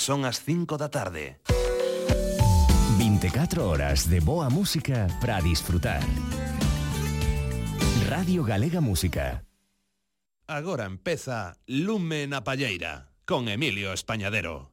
Son as 5 da tarde. 24 horas de boa música para disfrutar. Radio Galega Música. Agora empeza Lume na Palleira con Emilio Españadero.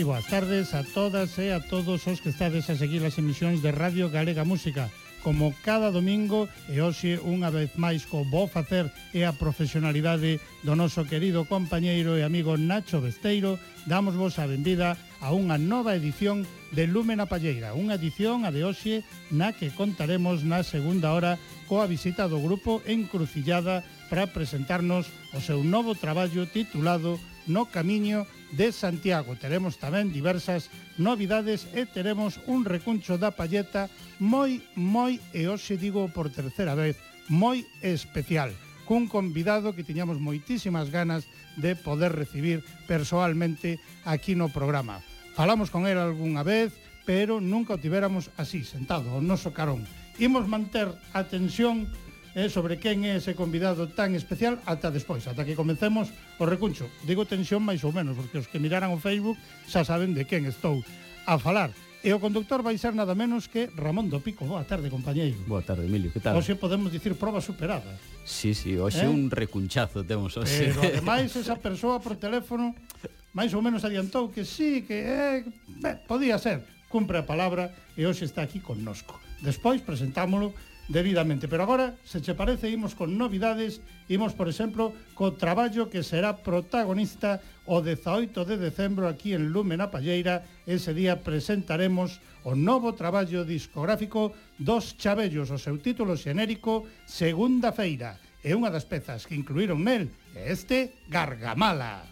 moi boas tardes a todas e a todos os que estades a seguir as emisións de Radio Galega Música. Como cada domingo e hoxe unha vez máis co bo facer e a profesionalidade do noso querido compañeiro e amigo Nacho Besteiro, damos vos a benvida a unha nova edición de Lúmena Palleira, unha edición a de hoxe na que contaremos na segunda hora coa visita do grupo Encrucillada para presentarnos o seu novo traballo titulado No Camiño de Santiago. Teremos tamén diversas novidades e teremos un recuncho da palleta moi, moi, e hoxe digo por terceira vez, moi especial cun convidado que tiñamos moitísimas ganas de poder recibir persoalmente aquí no programa. Falamos con él algunha vez, pero nunca o tiveramos así, sentado, ao noso carón. Imos manter a tensión eh, sobre quen é ese convidado tan especial ata despois, ata que comencemos o recuncho. Digo tensión máis ou menos, porque os que miraran o Facebook xa saben de quen estou a falar. E o conductor vai ser nada menos que Ramón do Pico. Boa tarde, compañeiro. Boa tarde, Emilio. Que tal? Hoxe podemos dicir prova superada. Sí, sí, hoxe eh? un recunchazo temos hoxe. Pero ademais esa persoa por teléfono máis ou menos adiantou que sí, que eh, ben, podía ser. Cumpre a palabra e hoxe está aquí connosco. Despois presentámolo debidamente. Pero agora, se che parece, imos con novidades, imos, por exemplo, co traballo que será protagonista o 18 de decembro aquí en Lume na Palleira. Ese día presentaremos o novo traballo discográfico dos Chabellos, o seu título xenérico Segunda Feira. É unha das pezas que incluíron nel, este Gargamala.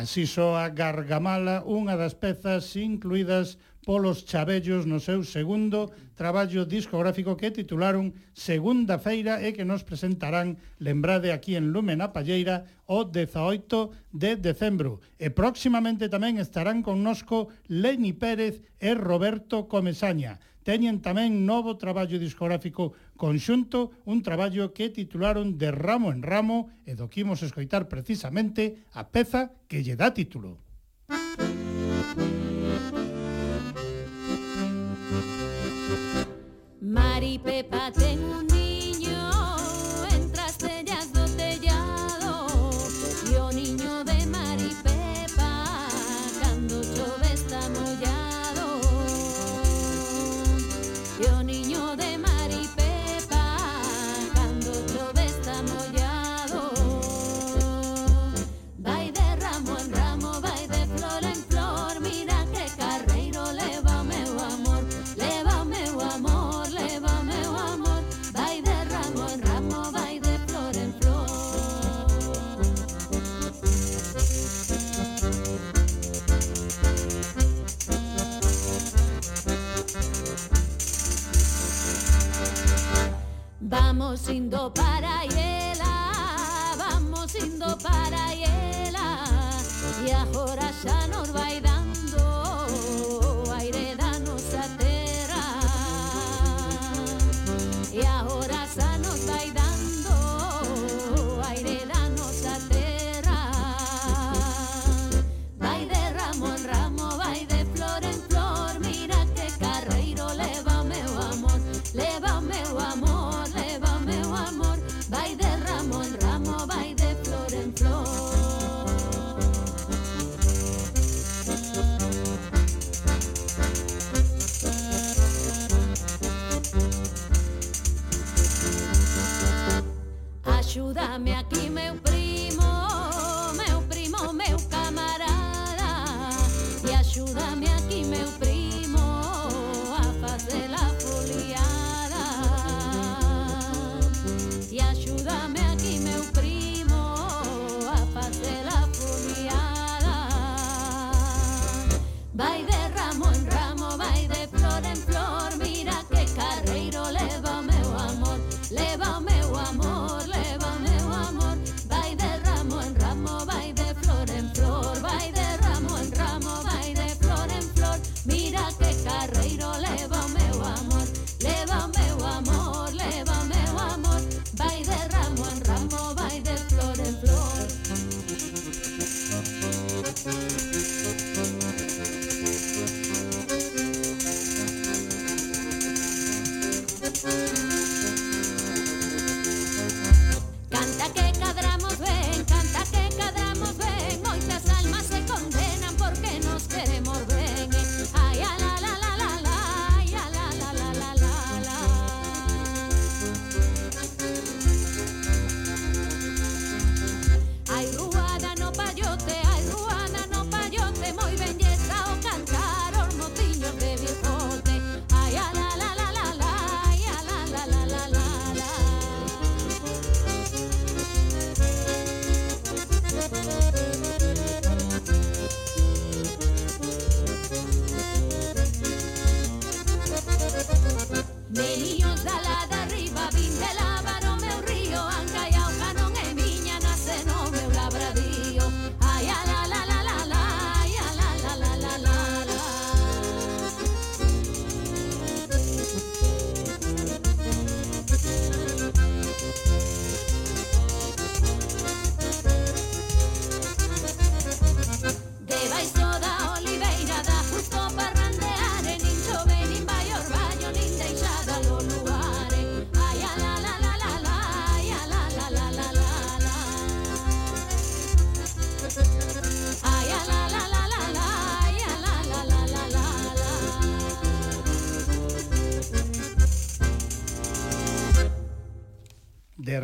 Así soa Gargamala, unha das pezas incluídas polos Chabellos no seu segundo traballo discográfico que titularon Segunda Feira e que nos presentarán, lembrade aquí en Lume na Palleira, o 18 de decembro. E próximamente tamén estarán connosco Leni Pérez e Roberto Comesaña teñen tamén novo traballo discográfico conxunto, un traballo que titularon De ramo en ramo e do que imos escoitar precisamente a peza que lle dá título. Mari Pepa ten un Vamos Indo para allá.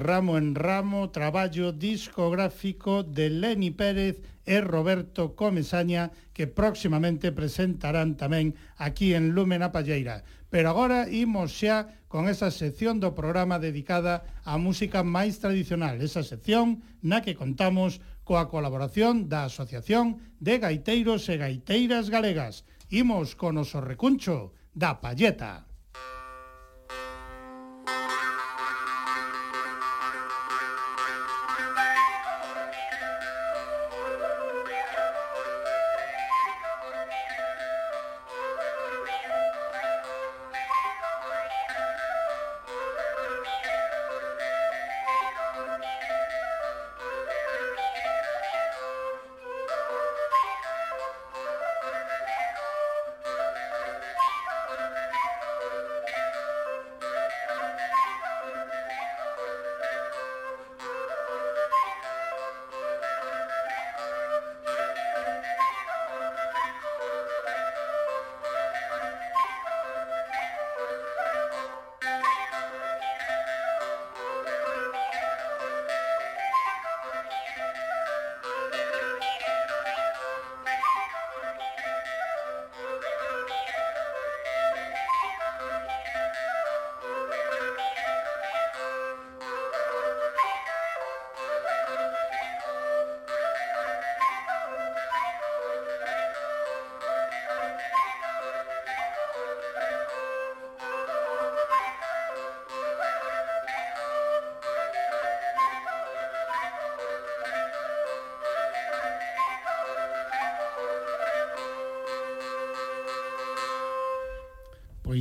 ramo en ramo, traballo discográfico de Leni Pérez e Roberto Comesaña, que próximamente presentarán tamén aquí en Lúmena Palleira. Pero agora imos xa con esa sección do programa dedicada á música máis tradicional, esa sección na que contamos coa colaboración da Asociación de Gaiteiros e Gaiteiras Galegas. Imos con o recuncho da Palleta.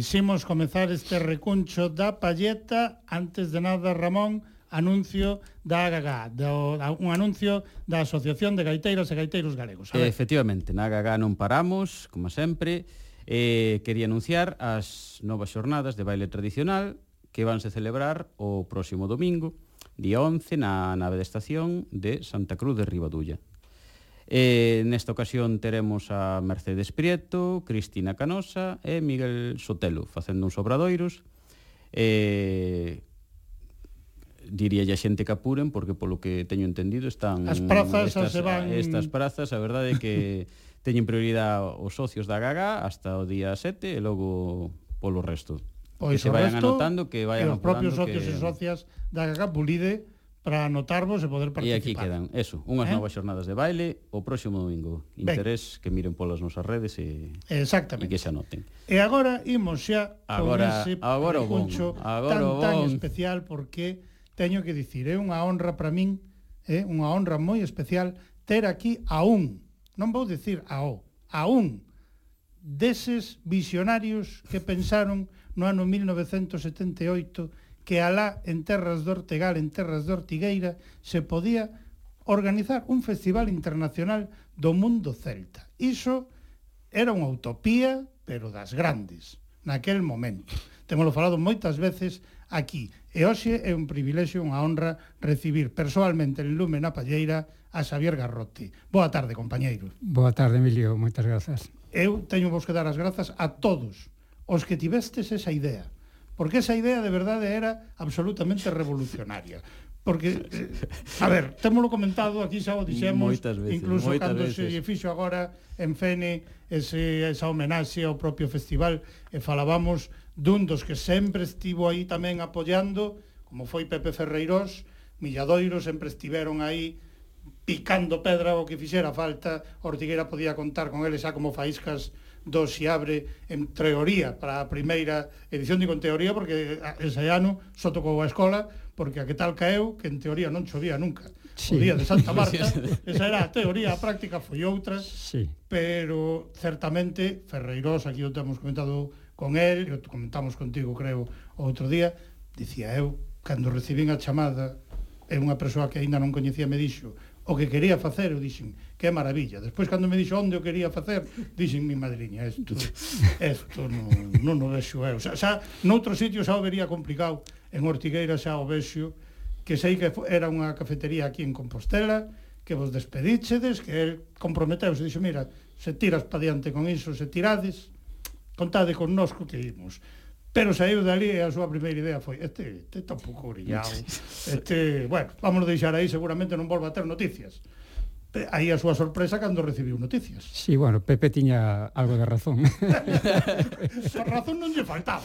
Quiximos comezar este recuncho da palleta. Antes de nada, Ramón, anuncio da AGAGA, do, un anuncio da Asociación de Gaiteiros e Gaiteiros Galegos. A ver. Efectivamente, na AGAGA non paramos, como sempre. Eh, quería anunciar as novas xornadas de baile tradicional que vanse celebrar o próximo domingo, día 11, na nave de estación de Santa Cruz de Ribadulla. Eh, nesta ocasión teremos a Mercedes Prieto, Cristina Canosa e Miguel Sotelo facendo uns obradoiros. Eh, diría a xente que apuren porque polo que teño entendido están as prazas estas, se van estas prazas, a verdade é que teñen prioridade os socios da Gaga hasta o día 7 e logo polo resto. Pois que se vayan resto, anotando que vayan que os propios socios que... e socias da Gaga Pulide para anotarvos e poder participar. E aquí quedan, eso, unhas eh? novas xornadas de baile o próximo domingo. Interés ben. que miren polas nosas redes e, Exactamente. e que se anoten. E agora imos xa agora, con ese agora bon, agora tan, bon. tan especial porque teño que dicir, é eh, unha honra para min, é eh, unha honra moi especial ter aquí a un, non vou dicir a o, a un deses visionarios que pensaron no ano 1978 que alá en terras de Ortegal, en terras de Ortigueira, se podía organizar un festival internacional do mundo celta. Iso era unha utopía, pero das grandes, naquel momento. Temoslo falado moitas veces aquí, e hoxe é un privilexio, unha honra recibir persoalmente en Lume na Palleira a Xavier Garrotti. Boa tarde, compañeiro. Boa tarde, Emilio, moitas grazas. Eu teño vos que dar as grazas a todos os que tivestes esa idea, porque esa idea de verdade era absolutamente revolucionaria. Porque, eh, a ver, témolo comentado, aquí xa o dixemos, moitas veces, incluso cando veces. se fixo agora en Fene ese, esa homenaxe ao propio festival, e falábamos dun dos que sempre estivo aí tamén apoiando, como foi Pepe Ferreirós, Milladoiro sempre estiveron aí picando pedra o que fixera falta, Ortiguera podía contar con eles xa como faíscas do Xiabre en teoría para a primeira edición, digo en teoría porque ese ano só tocou a escola porque a que tal caeu que en teoría non chovía nunca. Sí. O día de Santa Marta, esa era a teoría, a práctica foi outra, sí. pero certamente Ferreirós, aquí o temos comentado con el, o comentamos contigo, creo, outro día, dicía eu, cando recibín a chamada, é unha persoa que aínda non coñecía me dixo, o que quería facer, eu dixen, que maravilla. Despois, cando me dixo onde o quería facer, dixen, mi madriña, isto, isto non, non o deixo eu. Xa, xa, noutro sitio xa o vería complicado, en Ortigueira xa o vexo, que sei que era unha cafetería aquí en Compostela, que vos despedíxedes, que el comprometeuse, dixo, mira, se tiras pa diante con iso, se tirades, contade con nosco que imos pero saiu dali e a súa primeira idea foi este, este está un pouco este, bueno, vamos deixar aí seguramente non volva a ter noticias aí a súa sorpresa cando recibiu noticias. Sí, bueno, Pepe tiña algo de razón. a razón non lle faltaba.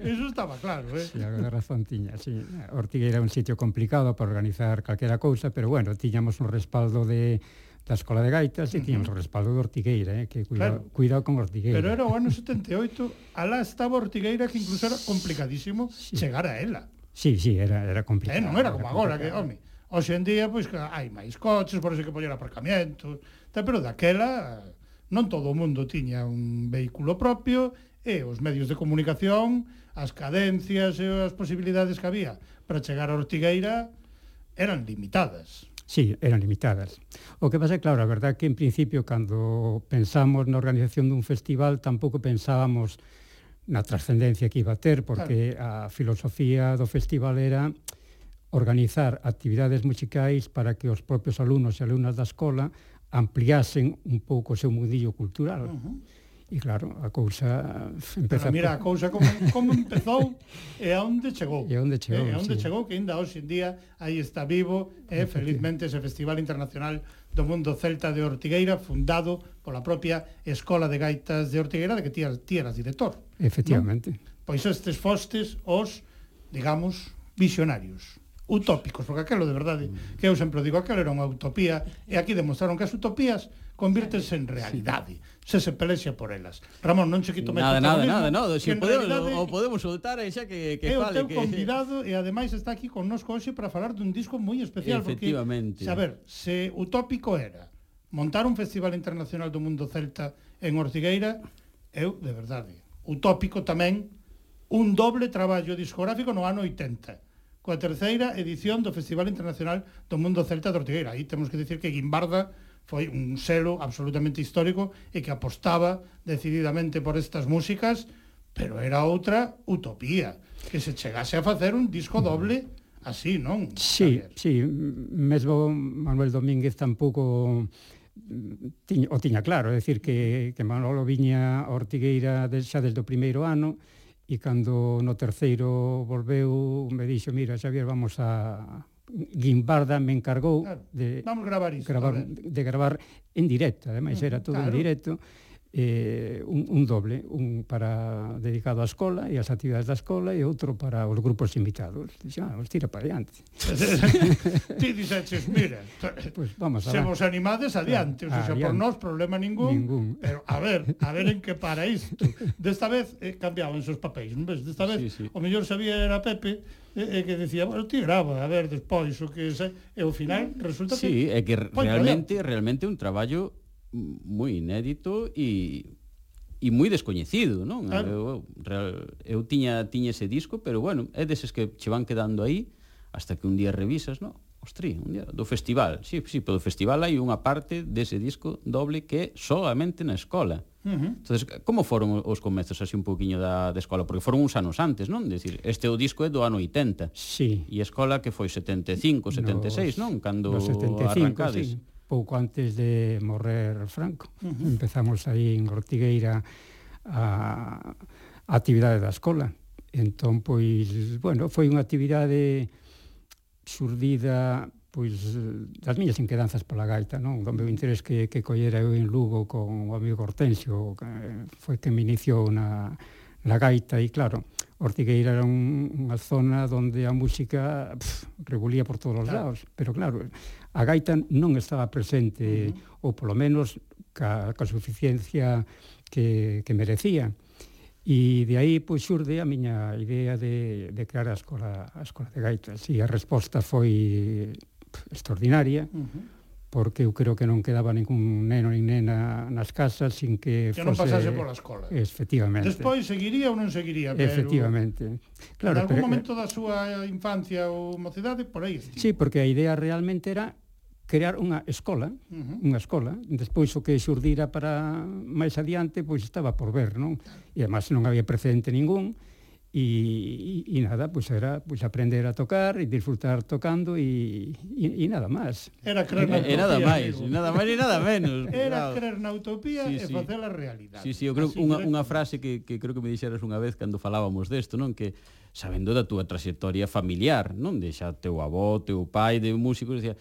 Eso estaba claro, eh. Sí, algo de razón tiña. Sí, Ortiga era un sitio complicado para organizar calquera cousa, pero bueno, tiñamos un respaldo de da Escola de Gaitas e tiñamos o respaldo de Ortigueira, eh, que cuidado, claro. cuidado con Ortigueira. Pero era o ano 78, alá estaba Ortigueira que incluso era complicadísimo sí. chegar a ela. Sí, sí, era, era complicado. Eh, non era, era como agora, que, home, hoxe en día, pois, que hai máis coches, por eso que poñer aparcamentos, tal, pero daquela non todo o mundo tiña un vehículo propio e os medios de comunicación, as cadencias e as posibilidades que había para chegar a Ortigueira eran limitadas. Sí, eran limitadas. O que pasa, é, claro, a verdad que en principio cando pensamos na organización dun festival tampouco pensábamos na trascendencia que iba a ter, porque claro. a filosofía do festival era organizar actividades musicais para que os propios alumnos e alumnas da escola ampliasen un pouco o seu mundillo cultural. Uh -huh E claro, a cousa eh, empeza... Pero mira, a cousa como, como empezou e a onde chegou. E a onde chegou, E a onde sí. chegou, que ainda hoxe en día aí está vivo e eh, felizmente ese Festival Internacional do Mundo Celta de Ortigueira fundado pola propia Escola de Gaitas de Ortigueira de que ti, ti eras director. Efectivamente. Pois estes fostes os, digamos, visionarios utópicos, porque aquelo de verdade, que eu sempre digo, aquelo era unha utopía, e aquí demostraron que as utopías convírtense en realidade se se pelexa por elas. Ramón, non che quito máis Nada, nada, nada, nada, se si podemos, realidade, o podemos soltar e xa que, que é fale. É o teu que... convidado e ademais está aquí connosco hoxe para falar dun disco moi especial. Efectivamente. Porque, saber, se o tópico era montar un Festival Internacional do Mundo Celta en Ortigueira, eu, de verdade, o tópico tamén un doble traballo discográfico no ano 80 coa terceira edición do Festival Internacional do Mundo Celta de Ortigueira. Aí temos que dicir que Guimbarda foi un selo absolutamente histórico e que apostaba decididamente por estas músicas, pero era outra utopía que se chegase a facer un disco doble así, non? Sí, Javier? sí, mesmo Manuel Domínguez tampouco mm, tiña, o tiña claro, é dicir que, que Manolo viña a Ortigueira de, xa desde o primeiro ano e cando no terceiro volveu me dixo, mira, Xavier, vamos a, Guimbarda me encargou claro, de vamos gravar isto, gravar, de gravar en directo, ademais era todo claro. en directo eh, un, un doble, un para dedicado á escola e ás actividades da escola e outro para os grupos invitados. Dixo, ah, os tira para adiante. Ti dixeches, mira, pues vamos a se vos animades adiante, claro, o sea, adiante. por nós problema ningún, ningún, pero a ver, a ver en que para isto. Desta vez eh, cambiaban os papéis, non ves? Desta vez sí, sí. o mellor sabía era Pepe, e, e que decía, bueno, ti grava, a ver, despois o que se, e ao final resulta sí, que Sí, é que pois, realmente realmente un traballo moi inédito e e moi descoñecido, non? Claro. Eu, real, eu tiña tiña ese disco, pero bueno, é deses que che van quedando aí hasta que un día revisas, non? Ostri, un día do festival. Sí, sí, pero do festival hai unha parte dese disco doble que é solamente na escola. Uh -huh. Entonces, como foron os comezos así un poquinho da, da escola? Porque foron uns anos antes, non? Decir, este o disco é do ano 80. Sí. E a escola que foi 75, 76, non? Cando no 75, arrancades. Sí. Pouco antes de morrer Franco. Uh -huh. Empezamos aí en Ortigueira a, a actividade da escola. Entón, pois, bueno, foi unha actividade surdida pois eh, das miñas inquedanzas pola gaita, non? Do meu interés que, que collera eu en Lugo con o amigo Hortensio, que eh, foi que me iniciou na, na gaita, e claro, Ortigueira era un, unha zona onde a música pff, revolía por todos os claro. lados, pero claro, a gaita non estaba presente, uh -huh. ou polo menos ca, ca suficiencia que, que merecía. E de aí pois, xurde a miña idea de, de crear a escola, a escola de gaitas. E a resposta foi extraordinaria, uh -huh porque eu creo que non quedaba ningún neno nin nena nas casas sin que, que fose... non pasase pola escola. Efectivamente. Despois seguiría ou non seguiría, pero... Efectivamente. Claro, en algún pero... momento da súa infancia ou mocidade, por aí estivo. Sí, porque a idea realmente era crear unha escola, uh -huh. unha escola, despois o que xurdira para máis adiante, pois estaba por ver, non? E además non había precedente ningún, e, e, e nada, pois era pois aprender a tocar e disfrutar tocando e, e, e nada máis. Era creer na utopía. E nada máis, nada máis e nada menos. Era claro. creer na utopía sí, sí. e facela realidade. Sí, sí, eu creo Así unha, unha frase que, que creo que me dixeras unha vez cando falábamos desto, non? Que sabendo da túa trayectoria familiar, non? De xa teu avó, teu pai, de músico, decía,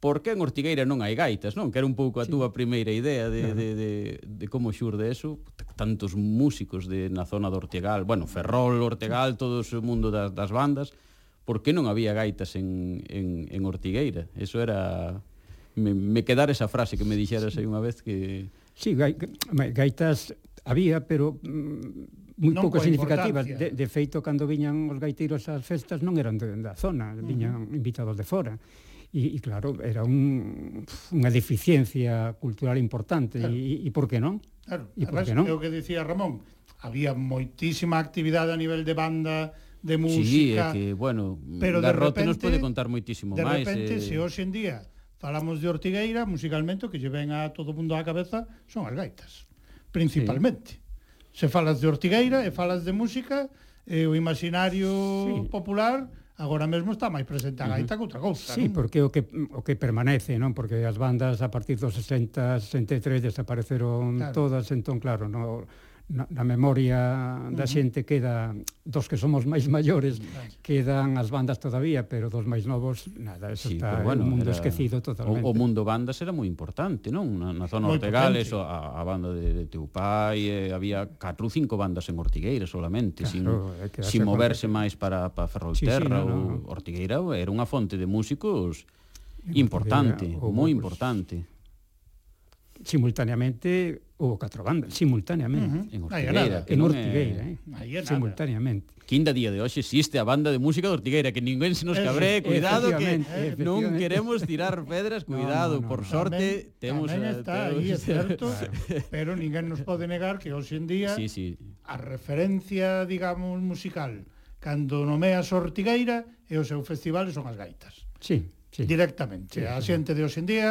por que en Ortigueira non hai gaitas, non? Que era un pouco a sí. túa primeira idea de, claro. de, de, de como xurde eso, tantos músicos de na zona de Ortegal, bueno, Ferrol, Ortegal, todo o mundo das, das bandas, por que non había gaitas en, en, en Ortigueira? Eso era... Me, me quedar esa frase que me dixeras aí unha vez que... Sí, gai, gaitas había, pero mm, moi pouco significativas. De, de feito, cando viñan os gaiteiros ás festas non eran de, da zona, viñan uh -huh. invitados de fora. E, e claro, era un, unha deficiencia cultural importante, claro. e, e por que non? Claro, e por que non? é o que dicía Ramón, había moitísima actividade a nivel de banda, de música... Sí, é que, bueno, pero de repente, nos pode contar moitísimo de máis. De repente, eh... se hoxe en día falamos de Ortigueira, musicalmente, o que lle ven a todo mundo á cabeza son as gaitas, principalmente. Sí. Se falas de Ortigueira e falas de música, eh, o imaginario sí. popular agora mesmo está máis presente a gaita que outra cousa. Sí, non? porque o que o que permanece, non? Porque as bandas a partir dos 60, 63 desapareceron claro. todas, entón claro, non na, na memoria da xente queda dos que somos máis maiores quedan as bandas todavía, pero dos máis novos nada, eso sí, está bueno, un mundo era, esquecido totalmente. O, o mundo bandas era moi importante, non? Na, na zona norte Gales a, a banda de, de Teupai, eh, había 4 ou 5 bandas en Ortigueira solamente, claro, sin, sin moverse máis para para Ferrolterra sí, sí, no, no. ou Ortigueira era unha fonte de músicos importante, moi importante simultaneamente houve catro bandas, simultaneamente. Uh -huh. En Ortigueira. En Ortigueira, eh? eh. simultaneamente. Quinda día de hoxe existe a banda de música de Ortigueira, que ninguén se nos cabre, cuidado que non queremos tirar pedras, cuidado, no, no, no, por sorte tamén, temos... Tamén eh, está aí, é certo, pero ninguén nos pode negar que hoxe en día sí, sí. a referencia, digamos, musical, cando nomeas Ortigueira e os seus festivales son as gaitas. Sí, sí. Directamente. Sí, a xente de hoxe en día,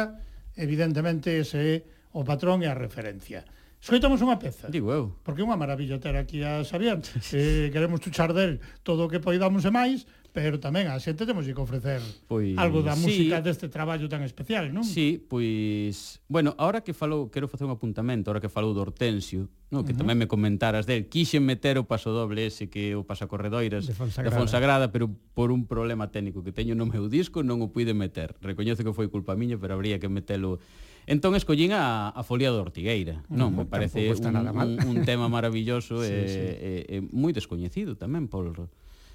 evidentemente, ese é o patrón é a referencia. Escoitamos unha peza. Digo eu. Porque é unha maravilla ter aquí a Xavier. eh, queremos chuchar del todo o que poidamos e máis, pero tamén a xente temos que ofrecer pois, algo da música sí, deste traballo tan especial, non? Sí, pois... Bueno, ahora que falou, quero facer un apuntamento, ahora que falou do Hortensio, no, que uh -huh. tamén me comentaras del, quixen meter o paso doble ese que o pasacorredoiras de Fonsagrada. de Fonsagrada, pero por un problema técnico que teño no meu disco non o puide meter. Recoñezo que foi culpa miña, pero habría que metelo Entón escollín a, a Folia do Ortigueira. Non, me parece un, un, un tema maravilloso sí, e, sí. e, e moi descoñecido tamén por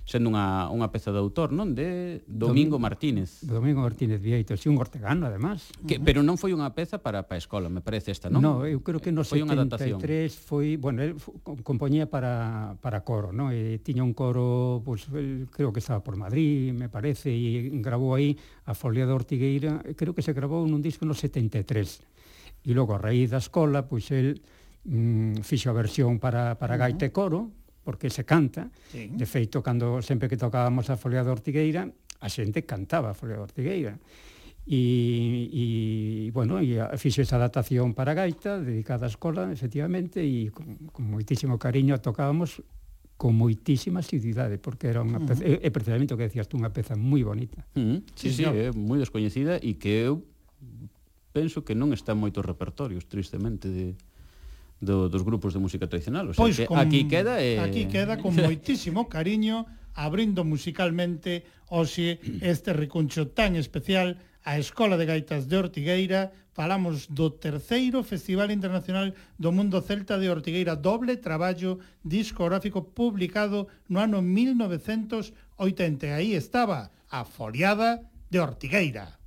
sendo unha, unha peza de autor, non? De Domingo Martínez. Domingo Martínez Vieito, si un ortegano, además. Que, pero non foi unha peza para para a escola, me parece esta, non? No, eu creo que no foi 73 foi, bueno, el compoñía para, para coro, non? E tiña un coro, pues, el, creo que estaba por Madrid, me parece, e grabou aí a Folia de Ortigueira, creo que se grabou nun disco no 73. E logo, a raíz da escola, pois pues, el mm, fixo a versión para, para gaita e coro, porque se canta. Sí. De feito, cando sempre que tocábamos a folia de Ortigueira, a xente cantaba a folia de Ortigueira. E, e bueno, e fixo esa adaptación para gaita, dedicada á escola, efectivamente, e con, con moitísimo cariño a tocábamos con moitísima asiduidade, porque era unha peza, uh -huh. é, é precisamente o que decías tú, unha peza moi bonita. Uh -huh. Sí, sí, sí, é moi descoñecida e que eu penso que non está en moitos repertorios, tristemente, de, do, dos grupos de música tradicional. O sea, pois que con, aquí queda... Eh... Aquí queda con moitísimo cariño abrindo musicalmente hoxe este recuncho tan especial a Escola de Gaitas de Ortigueira. Falamos do terceiro Festival Internacional do Mundo Celta de Ortigueira, doble traballo discográfico publicado no ano 1980. Aí estaba a foliada de Ortigueira.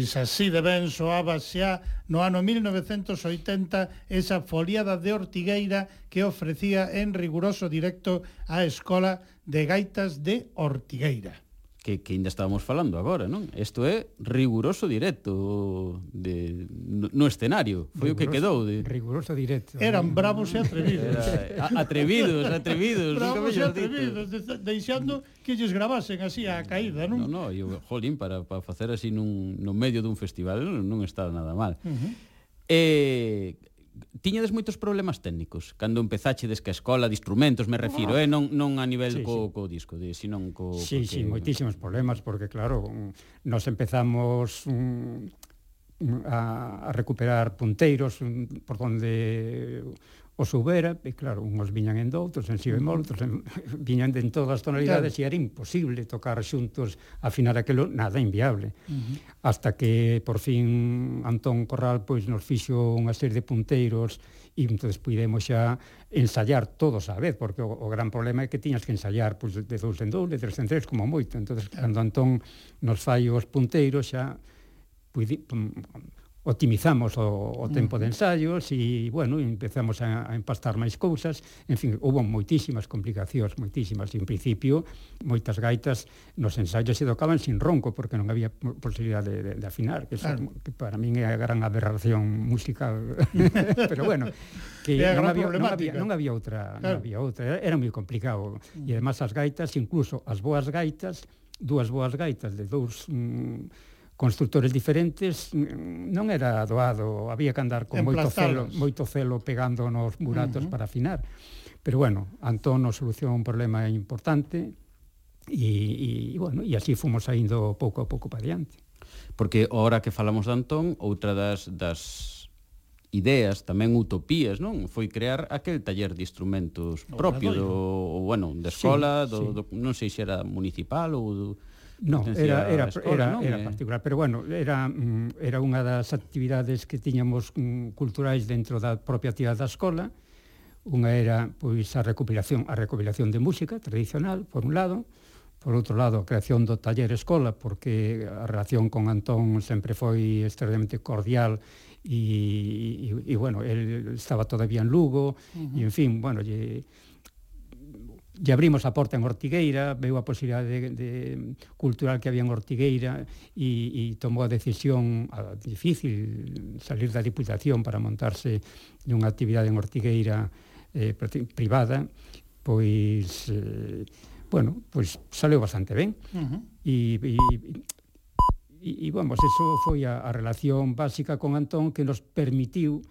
Pois así de ben soaba xa no ano 1980 esa foliada de Ortigueira que ofrecía en riguroso directo a Escola de Gaitas de Ortigueira que, que ainda estábamos falando agora, non? Isto é riguroso directo de, no, no escenario, foi riguroso, o que quedou de riguroso directo. Eran bravos e atrevidos. Era, a, atrevidos, atrevidos, bravos e atrevidos, de, deixando que lles gravasen así a caída, non? Non, non, eu, jolín, para, para facer así nun, no medio dun festival non, non está nada mal. Uh -huh. Eh, tiñades moitos problemas técnicos cando empezachedes que a escola de instrumentos me refiro, eh, non non a nivel sí, co, sí. co disco, de, sino co Sí, porque... sí, moitísimos problemas porque claro, nos empezamos um, a, a recuperar punteiros um, por donde os houbera, e claro, uns viñan en do, outros en si bemol, outros en, viñan de en todas as tonalidades claro. e era imposible tocar xuntos, afinar aquilo nada inviable. Uh -huh. Hasta que por fin Antón Corral pois nos fixo unha serie de punteiros e entonces pudemos xa ensayar todos á vez, porque o, o gran problema é que tiñas que ensayar pois, de dous en dous, de tres en tres, como moito. entonces claro. cando Antón nos fai os punteiros xa pudi, pum, optimizamos o, o tempo de ensaios e, bueno, empezamos a, a empastar máis cousas. En fin, houve moitísimas complicacións, moitísimas. En principio, moitas gaitas nos ensaios se tocaban sin ronco, porque non había posibilidad de, de, de afinar, que, claro. Son, que para min é a gran aberración musical. Pero bueno, que non había, non había, non había outra, claro. non había outra. Era, era moi complicado. E además as gaitas, incluso as boas gaitas, dúas boas gaitas de dous... Mm, constructores diferentes non era doado, había que andar con moito celo, moito celo pegando nos buratos uh -huh. para afinar. Pero bueno, Antón nos solucionou un problema importante e, e bueno, e así fomos saindo pouco a pouco para diante. Porque ahora que falamos de Antón, outra das, das ideas, tamén utopías, non? Foi crear aquel taller de instrumentos propio do, bueno, da escola, sí, do, sí. do, non sei se era municipal ou do, No, era, era, escola, era, non, era eh? particular, pero bueno, era, mm, era unha das actividades que tiñamos mm, culturais dentro da propia actividade da escola, unha era pois a recopilación, a recopilación de música tradicional, por un lado, por outro lado, a creación do taller escola, porque a relación con Antón sempre foi extremadamente cordial e, e, e bueno, el estaba todavía en Lugo, uh -huh. e en fin, bueno, lle, lle abrimos a porta en Ortigueira, veu a posibilidade de, de cultural que había en Ortigueira e, e tomou a decisión a, difícil salir da Diputación para montarse nunha actividade en Ortigueira eh, privada, pois eh, bueno, pois saleu bastante ben. Uh -huh. e, e E, e, vamos, pois eso foi a, a relación básica con Antón que nos permitiu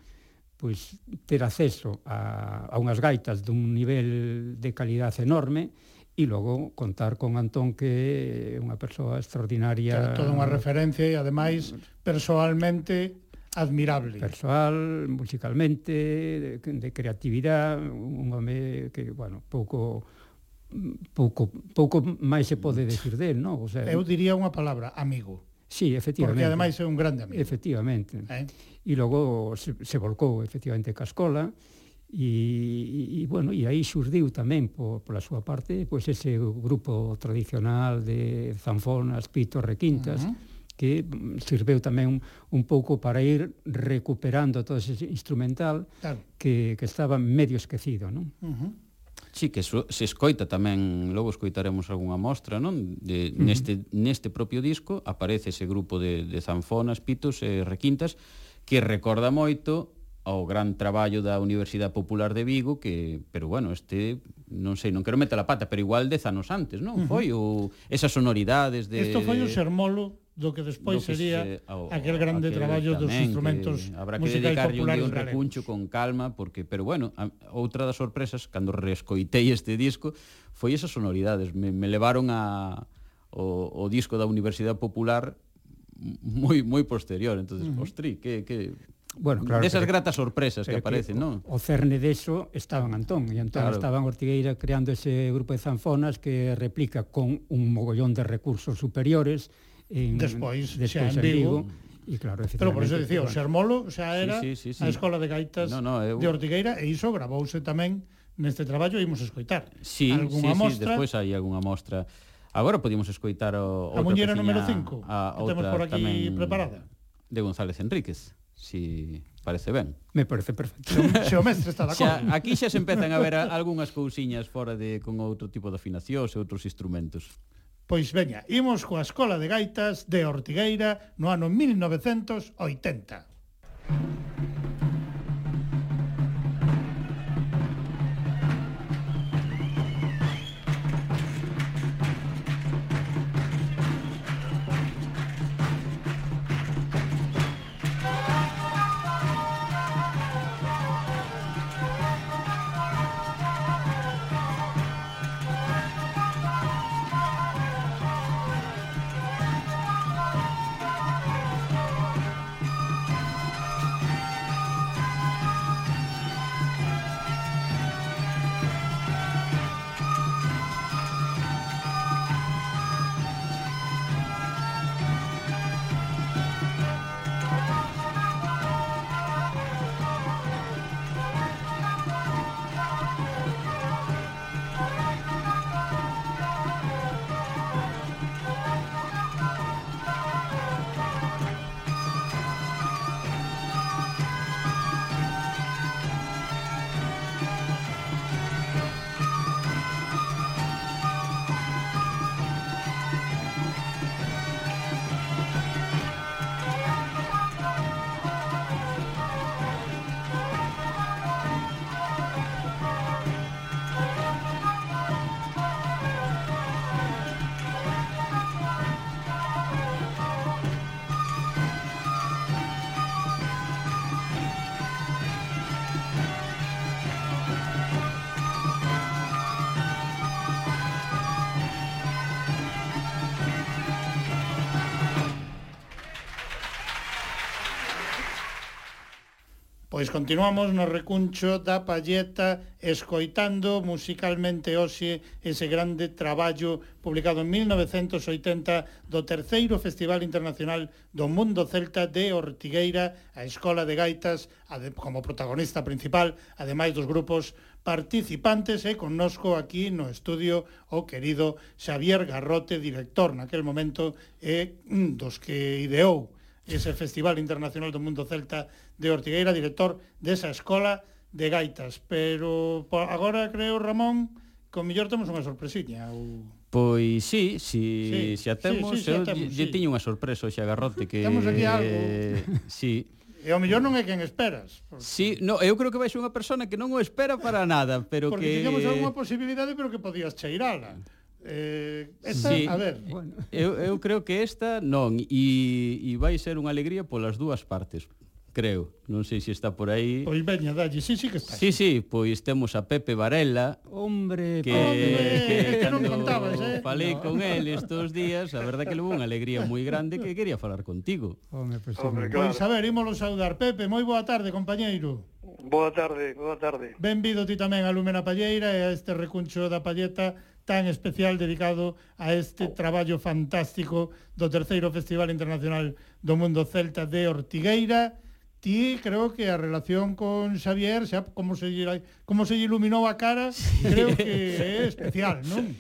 pois ter acceso a, a unhas gaitas dun nivel de calidade enorme e logo contar con Antón que é unha persoa extraordinaria. Toda unha referencia e ademais persoalmente admirable. Personal, musicalmente, de, de creatividade, un home que, bueno, pouco pouco pouco máis se pode mm. decir del, non? O sea, Eu diría unha palabra, amigo. Sí, efectivamente. Porque ademais é un grande amigo. Efectivamente. Eh? e logo se, se volcou efectivamente Cascola e, e, bueno, e aí xurdiu tamén por, pola súa parte pois ese grupo tradicional de zanfonas, pitos, requintas uh -huh que sirveu tamén un, un pouco para ir recuperando todo ese instrumental claro. que, que estaba medio esquecido, non? Uh -huh. Sí, que so, se escoita tamén, logo escoitaremos algunha mostra, non? De, uh -huh. neste, neste propio disco aparece ese grupo de, de zanfonas, pitos e requintas, que recorda moito ao gran traballo da Universidade Popular de Vigo que, pero bueno, este non sei, non quero meter a pata, pero igual dez anos antes, non? Uh -huh. Foi o esas sonoridades de Isto foi o sermolo do que despois do que sería se, ao, aquel grande aquel traballo tamén, dos instrumentos que habrá que dedicarlle un, un recuncho con calma porque pero bueno, a, outra das sorpresas cando rescoitei este disco foi esas sonoridades, me, me levaron a o, o disco da Universidade Popular moi moi posterior, entonces, uh -huh. ostri, que que Bueno, claro, desas gratas sorpresas que aparecen, que, non? O cerne deso estaba en Antón, e Antón claro. estaba en Ortigueira creando ese grupo de zanfonas que replica con un mogollón de recursos superiores en despois, despois xa en Vigo. Vigo E claro, Pero por eso dicía, o Sermolo xa era sí, sí, sí, sí. a Escola de Gaitas no, no, eu... de Ortigueira e iso gravouse tamén neste traballo e imos escoitar. Sí, algúnha sí, mostra... sí, despois hai algunha mostra Agora podíamos escoitar o, a muñeira número 5, que temos por aquí preparada. De González Enríquez, si parece ben. Me parece perfecto. Se o mestre está da Xa, aquí xa se empezan a ver a, algunhas cousiñas fora de con outro tipo de afinacións e outros instrumentos. Pois veña, imos coa Escola de Gaitas de Ortigueira no ano 1980. Pois continuamos no recuncho da palleta escoitando musicalmente hoxe ese grande traballo publicado en 1980 do terceiro Festival Internacional do Mundo Celta de Ortigueira, a Escola de Gaitas como protagonista principal, ademais dos grupos participantes e connosco aquí no estudio o querido Xavier Garrote, director naquel momento e un dos que ideou ese Festival Internacional do Mundo Celta de Ortigueira, director desa escola de gaitas. Pero por agora creo, Ramón, con millor temos unha sorpresiña ou Pois sí, si, sí, si a temos, sí, sí, eu sí, lle sí. tiño unha sorpresa hoxe a Garrote que Temos aquí algo. Eh, sí. E ao mellor non é quen esperas. Porque... Sí, no, eu creo que vai ser unha persona que non o espera para nada, pero porque que... Porque tiñamos algunha posibilidade, pero que podías cheirala. Eh, esta, sí, a ver, bueno. eu, eu creo que esta non, e, e vai ser unha alegría polas dúas partes, creo. Non sei se está por aí. Pois veña, dalle, sí, sí que está. Sí, sí, pois temos a Pepe Varela. Hombre, que, hombre, que, eh, que non contabas, eh? Falei no. con el estos días, a verdad que levou unha alegría moi grande que quería falar contigo. Home, pois, pues, hombre, claro. pois pues, a ver, ímolo saudar. Pepe, moi boa tarde, compañeiro. Boa tarde, boa tarde. Benvido ti tamén a Lumena Palleira e a este recuncho da Palleta tan especial dedicado a este traballo fantástico do terceiro Festival Internacional do Mundo Celta de Ortigueira Ti creo que a relación con Xavier, xa, como se como se iluminou a cara, creo que é especial, non?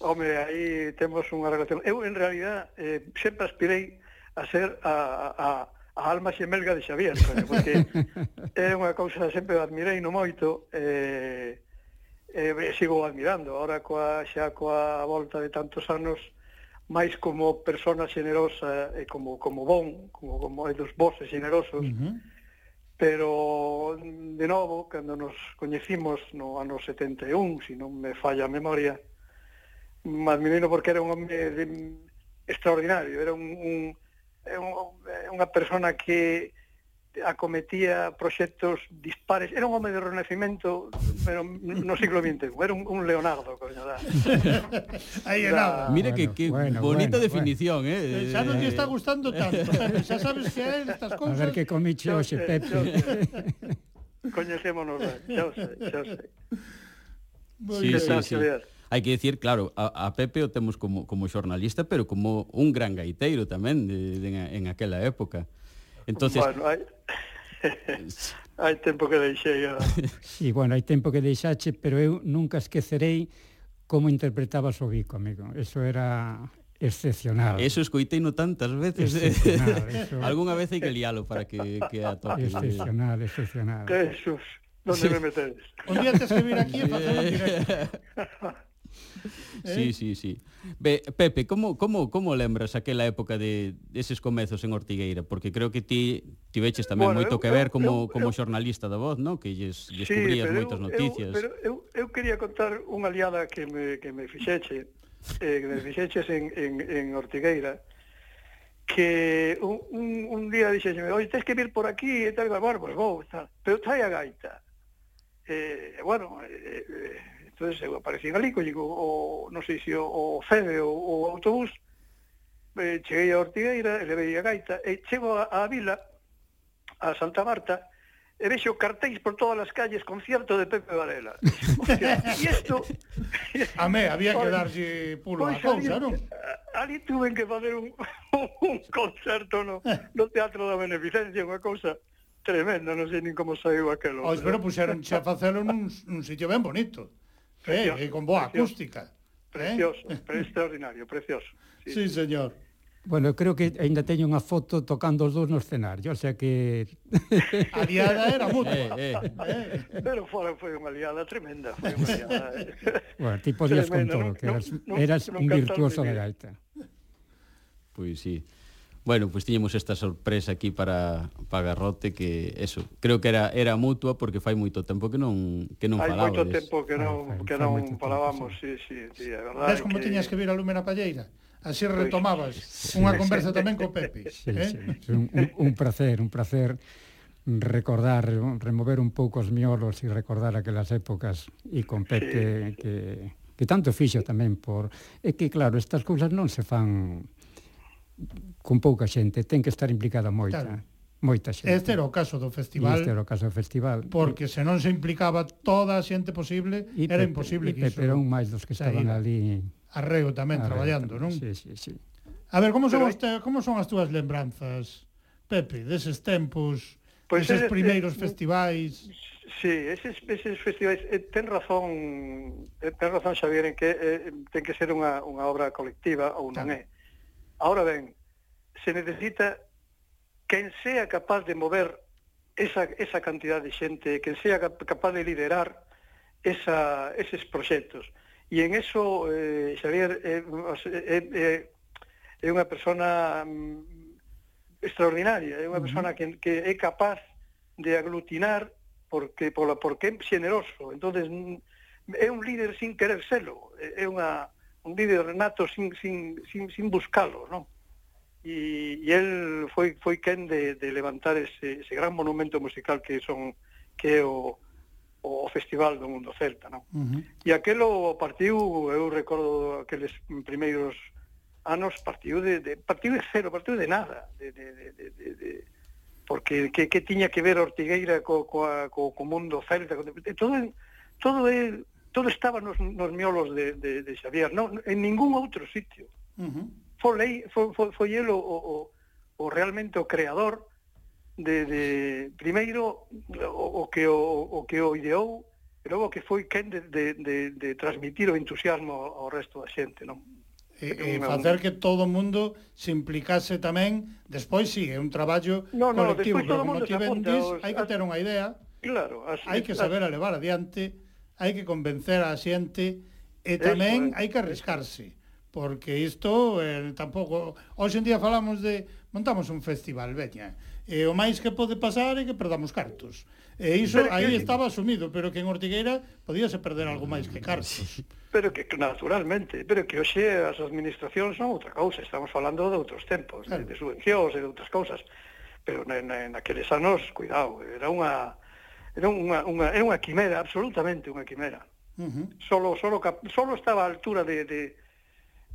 Home, aí temos unha relación. Eu, en realidad, eh, sempre aspirei a ser a, a, a alma xemelga de Xavier, coño, porque é unha cousa sempre admirei no moito, eh, eh, sigo admirando. Ahora coa, xa coa volta de tantos anos, máis como persona xenerosa e como como bon, como como é dos vos xenerosos. Uh -huh. Pero de novo, cando nos coñecimos no ano 71, se si non me falla a memoria, admirino porque era un home de, extraordinario, era un, un, un unha persona que acometía proxectos dispares. Era un home de renacimento, pero no siglo XXI. Era un, un Leonardo, coño. Da. Aí era. Mire que, que bueno, bonita bueno, definición, bueno. eh. eh xa non te está gustando tanto. Eh, xa sabes que é estas cousas. A ver que comiche hoxe, Pepe. Coñecémonos, xa sei, xa sei. Sí, sí, sí. Hai que decir, claro, a, a Pepe o temos como, como xornalista, pero como un gran gaiteiro tamén de, de, en, en aquela época. Entonces, bueno, hai, hai tempo que deixei a... sí, bueno, hai tempo que deixache, pero eu nunca esquecerei como interpretabas o bico, amigo. Eso era excepcional. Eso escoitei no tantas veces. Eh. Excepcional, eso... Algúna vez hai que lialo para que, que a toque. Excepcional, excepcional. Jesús, onde sí. me metedes? Un día tens que vir aquí e facer un directo. ¿Eh? Sí, sí, sí. Be, Pepe, como como como lembras aquela época de deses comezos en Ortigueira, porque creo que ti tiveches tamén bueno, moito eu, que ver como eu, eu, como xornalista da Voz, non? Que lles lles sí, cubrías moitas noticias. Eu, pero eu eu quería contar unha liada que me que me fixeche, eh, que me fixeches en en en Ortigueira que un, un, un día dixeme, oi, tens que vir por aquí, e tal, e tal, bueno, pues vou, tal, pero trae a gaita. Eh, bueno, eh, eh entonces eu aparecín ali, collín o, o non sei se o, o FEDE ou o autobús, eh, cheguei a Ortigueira, levei a gaita, e chego a, a vila, a Santa Marta, e vexo cartéis por todas as calles concierto de Pepe Varela. E isto... a me, había que darlle pulo pois, a cousa, non? Ali tuve que fazer un, un concerto no, no Teatro da Beneficencia, unha cousa tremenda, non sei nin como saiu aquelo. Pois, pero, pero puxeron xa facelo nun, nun sitio ben bonito. Precioso, eh, con boa precioso, acústica. Eh? Precioso, eh? extraordinario, precioso. Sí, sí señor. Bueno, creo que aínda teño unha foto tocando os dous no escenario, o sea que... A liada era mutua. Eh, eh. Eh. Pero fora foi unha liada tremenda, foi unha liada. Eh. Bueno, ti podías con todo, que eras, non, eras non, un virtuoso de gaita. Pois pues, sí. Bueno, pois pues tiñemos esta sorpresa aquí para para Garrote que eso, creo que era era mutua porque fai moito tempo que non que non Hai. Hai moito tempo que non ah, que non falábamos, si, si, sí, sí, é verdade. Ves como que... tiñas que vir a Lumena Palleira? Así pois retomabas unha conversa tamén co Pepe, sí, eh? Sí. Un, un, un placer, un placer recordar, remover un pouco os miolos e recordar aquelas épocas e con Pepe sí. que que tanto fixo tamén por é que claro, estas cousas non se fan con pouca xente, ten que estar implicada moita. Claro. Moita xente. Este era o caso do festival. Este era o caso do festival. Porque se non se implicaba toda a xente posible, y era Pepe, imposible que iso. Pero un máis dos que estaban Saíra. ali. Arreo tamén Arreo, traballando, non? Sí, sí, sí. A ver, como son, pero... Te, como son as túas lembranzas, Pepe, deses tempos, pues deses primeiros eh, festivais? Sí, eses, eses festivais, eh, ten razón, eh, ten razón Xavier, en que eh, ten que ser unha, unha obra colectiva ou non claro. é. Ahora ben, se necesita quen sea capaz de mover esa, esa cantidad de xente, quen sea capaz de liderar esa, eses proxectos. E en eso, eh, Xavier, eh, é, eh, eh, é unha persona mm, extraordinaria, é unha persona que, que é capaz de aglutinar porque pola porque é xeneroso. Entonces mm, é un líder sin querer selo, é unha un vídeo de Renato sin, sin, sin, sin buscalo, non? E, e el foi, foi quen de, de levantar ese, ese gran monumento musical que son que é o, o Festival do Mundo Celta, non? Uh -huh. E aquelo partiu, eu recordo aqueles primeiros anos partiu de, de partiu de cero, partiu de nada, de, de, de, de, de, de porque que, que tiña que ver Ortigueira co, co, co, co mundo celta, co, todo todo é todo estaba nos, nos miolos de, de, de Xavier, non, en ningún outro sitio. Uh -huh. foi, foi, foi, foi el o, o, o realmente o creador de, de primeiro o, o que o, o que o ideou e logo que foi quen de, de, de, de transmitir o entusiasmo ao resto da xente, non? E, e facer que todo o mundo se implicase tamén, despois sí, é un traballo no, no, colectivo, pero como ti vendís, hai que ter unha idea, claro, as, hai que saber as... a levar adiante hai que convencer a xente e eh, tamén hai que arriscarse porque isto eh, tampouco hoxe en día falamos de montamos un festival, veña. E o máis que pode pasar é que perdamos cartos. E iso pero aí estaba asumido, pero que en Ortigueira podíase perder algo máis que cartos. Pero que naturalmente, pero que hoxe as administracións son outra cousa, estamos falando de outros tempos, claro. de, de subvencións e de outras cousas. Pero na, na, naqueles anos, cuidado, era unha era unha, unha, é unha quimera, absolutamente unha quimera. Uh -huh. solo, solo, solo estaba a altura de, de,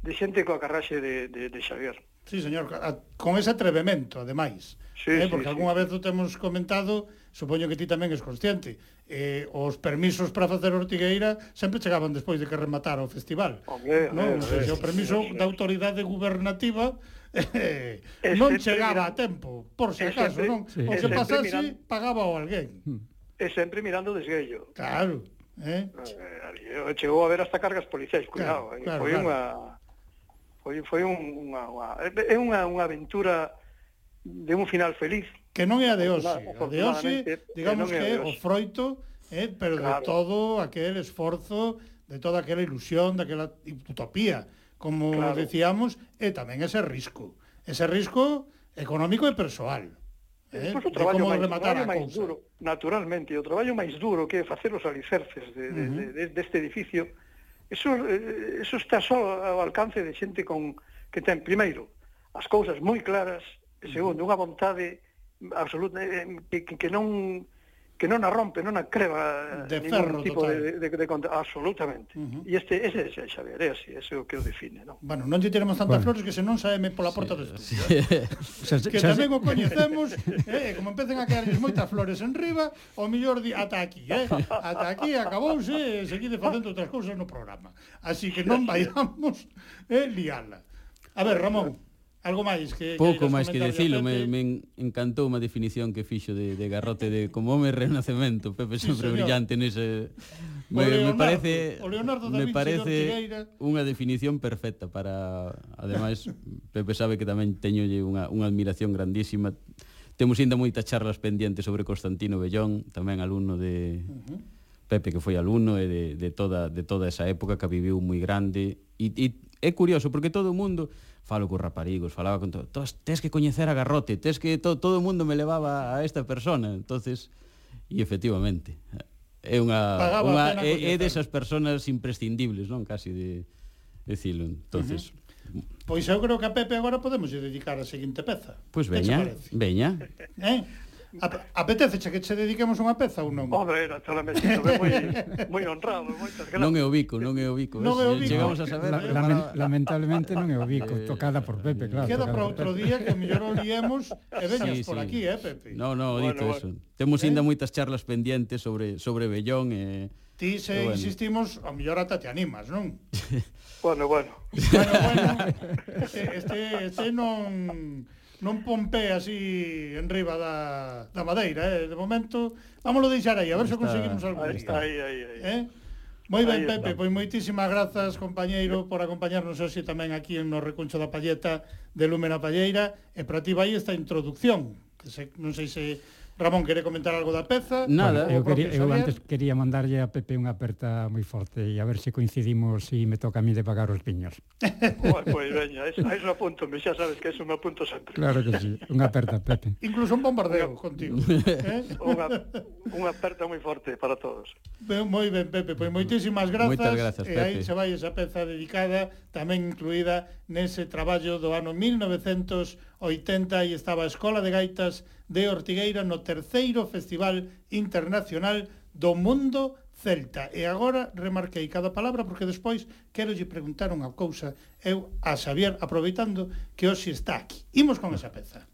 de xente coa carraxe de, de, de Xavier. Sí, señor, a, con ese atrevemento, ademais. Sí, eh, porque sí, algunha sí. vez o temos comentado, supoño que ti tamén es consciente, eh, os permisos para facer ortigueira sempre chegaban despois de que rematara o festival. Hombre, non, o permiso sí, da autoridade gubernativa eh, non chegaba a tempo, por se acaso, non? Sí. O que pasase, pagaba o alguén. Hmm e sempre mirando desguello. Claro. Eh? Eh, eh chegou a ver hasta cargas policiais, cuidado, claro, eh? claro, foi claro. unha foi foi un, unha, unha é unha unha aventura de un final feliz. Que non é a de hoxe, a de hoxe, digamos que é o froito, eh, pero claro. de todo aquel esforzo, de toda aquela ilusión, daquela utopía, como claro. decíamos, e tamén ese risco. Ese risco económico e persoal. Eh? Pois o traballo máis, traballo máis duro, naturalmente, o traballo máis duro que é facer os alicerces de, de, uh -huh. de, de, deste edificio, eso, eh, eso está só ao alcance de xente con que ten, primeiro, as cousas moi claras, e segundo, unha vontade absoluta eh, que, que non que non a rompe, non a creva eh, de ferro tipo total. de, de, de, de absolutamente. Uh -huh. E este ese é Xavier, é así, ese é o que o define, non? Bueno, non lle tiremos tantas bueno. flores que senón saeme pola porta sí, do estudio. Sí. Eh? xa, que xa, tamén o coñecemos, eh, como empecen a caerlles moitas flores en riba, o mellor di ata aquí, eh? Ata aquí acabouse, seguide facendo outras cousas no programa. Así que non vayamos eh, liala. A ver, Ramón, Algo máis que... Pouco máis que dicilo, me, me encantou unha definición que fixo de, de garrote de como home renacemento, Pepe sí, sempre señor. brillante nese... Me, Leonardo, me parece, o Leonardo da Vinci, me parece unha definición perfecta para... Ademais, Pepe sabe que tamén teño unha, unha admiración grandísima. Temos ainda moitas charlas pendientes sobre Constantino Bellón, tamén alumno de... Uh -huh. Pepe que foi alumno e de, de, toda, de toda esa época que viviu moi grande e, e é curioso porque todo o mundo falo cos raparigos, falaba con todo, tos, tes que coñecer a Garrote, tes que to, todo o mundo me levaba a esta persona, entonces e efectivamente é unha Pagaba unha é, é desas persoas imprescindibles, non, casi de decilo, entonces uh -huh. Pois eu creo que a Pepe agora podemos dedicar a seguinte peza. Pois veña, veña. Eh? Apetece che che dediquemos unha peza ou non? Hombre, naturalmente, moi, moi honrado, moitas gracias. Non é o bico, non é o bico. Non é o bico. Chegamos a saber. La, eh, lament, lamentablemente non é o bico, eh, tocada por Pepe, claro. Queda para outro día que mellor o liemos e veñas sí, por sí. aquí, eh, Pepe? No, no, bueno, dito bueno. eso. Temos eh? ainda moitas charlas pendientes sobre sobre Bellón e... Eh... Ti se bueno. insistimos, a mellor ata te animas, non? bueno, bueno. bueno, bueno. Este, este, este non non pompe así en riba da, da madeira, eh? de momento vámoslo deixar aí, a ver se conseguimos algún día. Aí, aí, aí. Eh? Moi ben, Pepe, pois moitísimas grazas, compañeiro, por acompañarnos hoxe tamén aquí en no Recuncho da Palleta de Lúmena Palleira, e para ti vai esta introducción, que se, non sei se Ramón, quere comentar algo da peza? Nada. Bueno, eu, quería, eu antes quería mandarlle a Pepe unha aperta moi forte e a ver se coincidimos e me toca a mí de pagar os piños. pois pues, veña, a iso apunto, xa sabes que iso me apunto sempre. Claro que sí, unha aperta, Pepe. Incluso un bombardeo contigo. eh? Unha, unha aperta moi forte para todos. Ben, moi ben, Pepe, pois moitísimas grazas. Moitas grazas, E aí se vai esa peza dedicada, tamén incluída nese traballo do ano 1900 80 e estaba a Escola de Gaitas de Ortigueira no terceiro Festival Internacional do Mundo Celta. E agora remarquei cada palabra porque despois quero lle preguntar unha cousa eu a Xavier aproveitando que hoxe está aquí. Imos con esa peza.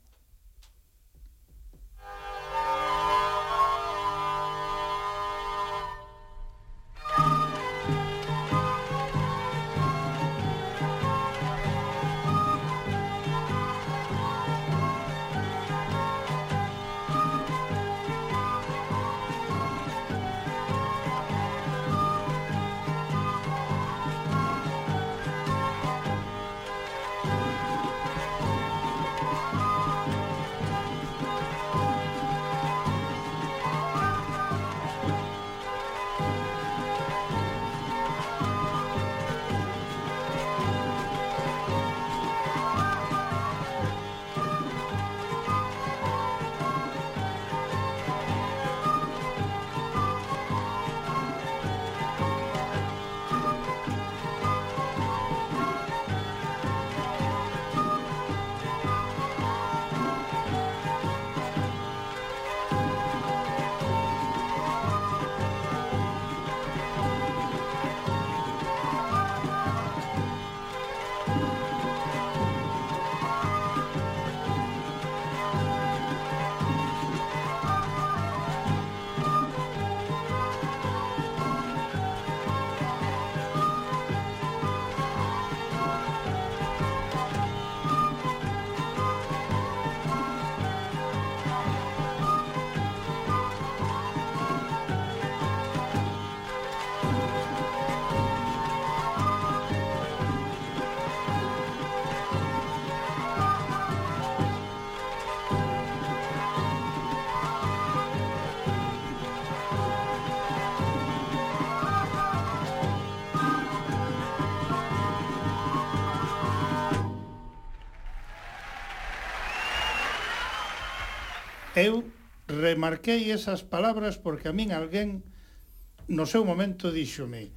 remarquei esas palabras porque a min alguén no seu momento díxome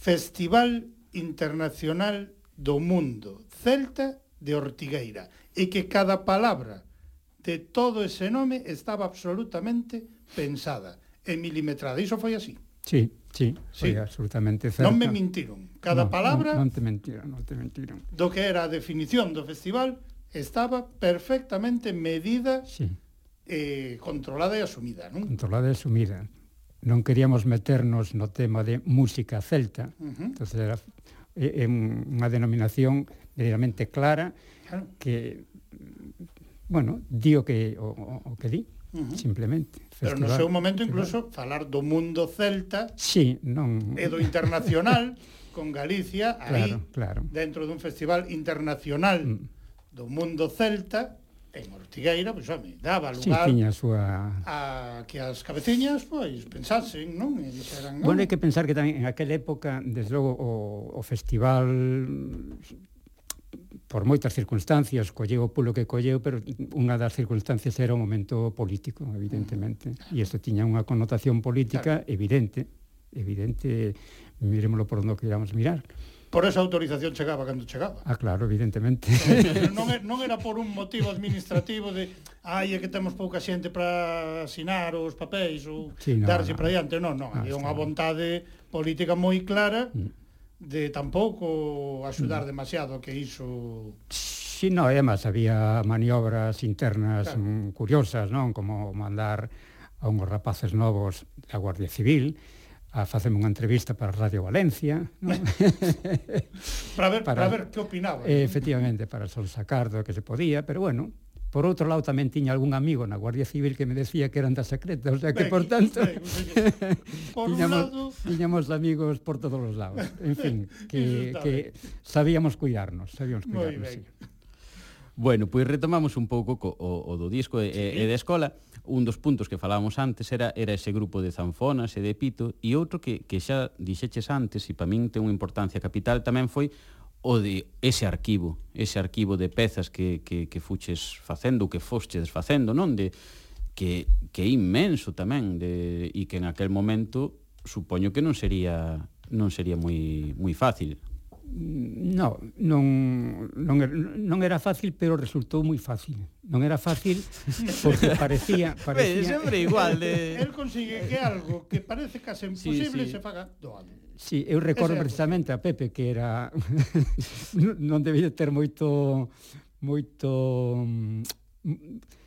Festival Internacional do Mundo Celta de Ortigueira e que cada palabra de todo ese nome estaba absolutamente pensada e milimetrada. Iso foi así. Sí, sí, foi absolutamente certa. Non me mentiron. Cada no, palabra... Non, non te mentiron, non te mentiron. Do que era a definición do festival estaba perfectamente medida sí eh, controlada e asumida, non? Controlada e asumida. Non queríamos meternos no tema de música celta, uh -huh. entonces era é unha denominación verdadeiramente clara claro. que bueno, di o que o, o que di, uh -huh. simplemente. Festival, Pero no seu momento incluso festival. falar do mundo celta sí, non... e do internacional con Galicia aí claro, claro. dentro dun festival internacional mm. do mundo celta en Ortigueira, pois, home, daba lugar sí, tiña a, súa... a que as cabeciñas pois pensasen, non? E dixeran, non? Bueno, hai que pensar que tamén en aquela época, desde logo, o, o festival por moitas circunstancias, colleu o pulo que colleu, pero unha das circunstancias era o momento político, evidentemente. Mm. E isto tiña unha connotación política evidente, evidente, miremoslo por onde queramos mirar por esa autorización chegaba cando chegaba. Ah, claro, evidentemente. Eh, pero non, non era por un motivo administrativo de ai, é que temos pouca xente para asinar os papéis ou sí, no, darse no, para diante. Non, non, ah, no, é unha vontade política moi clara mm. de tampouco axudar mm. demasiado que iso Si, sí, no, e además había maniobras internas claro. Mm, curiosas, non? Como mandar a unhos rapaces novos da Guardia Civil, a facerme unha entrevista para Radio Valencia, ¿no? para ver para, para ver que opinaba. Eh, efectivamente, para sol sacar do que se podía, pero bueno, Por outro lado, tamén tiña algún amigo na Guardia Civil que me decía que eran da secreta, o sea que, ben, por tanto, ben, ben, por tiñamos, lado... tiñamos amigos por todos os lados. En fin, que, que sabíamos cuidarnos, sabíamos cuidarnos, sí. Bueno, pois pues retomamos un pouco co, o, o do disco e, sí. e, e da escola un dos puntos que falábamos antes era, era ese grupo de zanfonas e de pito e outro que, que xa dixeches antes e para min ten unha importancia capital tamén foi o de ese arquivo ese arquivo de pezas que, que, que fuches facendo que foste desfacendo non? De que, que é inmenso tamén de, e que en aquel momento supoño que non sería non sería moi moi fácil. No, non, non, era, non era fácil, pero resultou moi fácil. Non era fácil porque parecía... parecía... Sempre igual de... El consigue que algo que parece case imposible sí, sí. se faga doado. Sí, eu recordo Ese precisamente a Pepe que era... non debía ter moito... moito mm,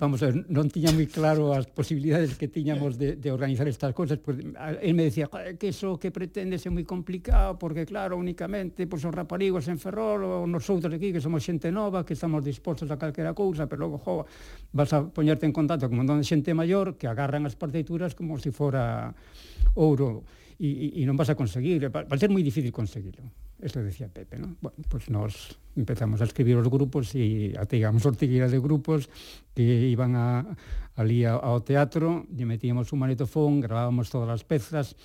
vamos a ver, non tiña moi claro as posibilidades que tiñamos de, de organizar estas cosas, pois el me decía, que eso que pretende é moi complicado, porque claro, únicamente pues, os raparigos en Ferrol, ou nosotros aquí, que somos xente nova, que estamos dispostos a calquera cousa, pero logo, jo, vas a poñerte en contacto con un montón de xente maior que agarran as partituras como se si fora ouro, e, e, e non vas a conseguir, va, va ser moi difícil conseguirlo. Eso decía Pepe, ¿no? Bueno, pues nos empezamos a escribir os grupos e ateigamos ortigueras de grupos que iban a, ali a, ao teatro, lle metíamos un manetofón, grabábamos todas as pezas,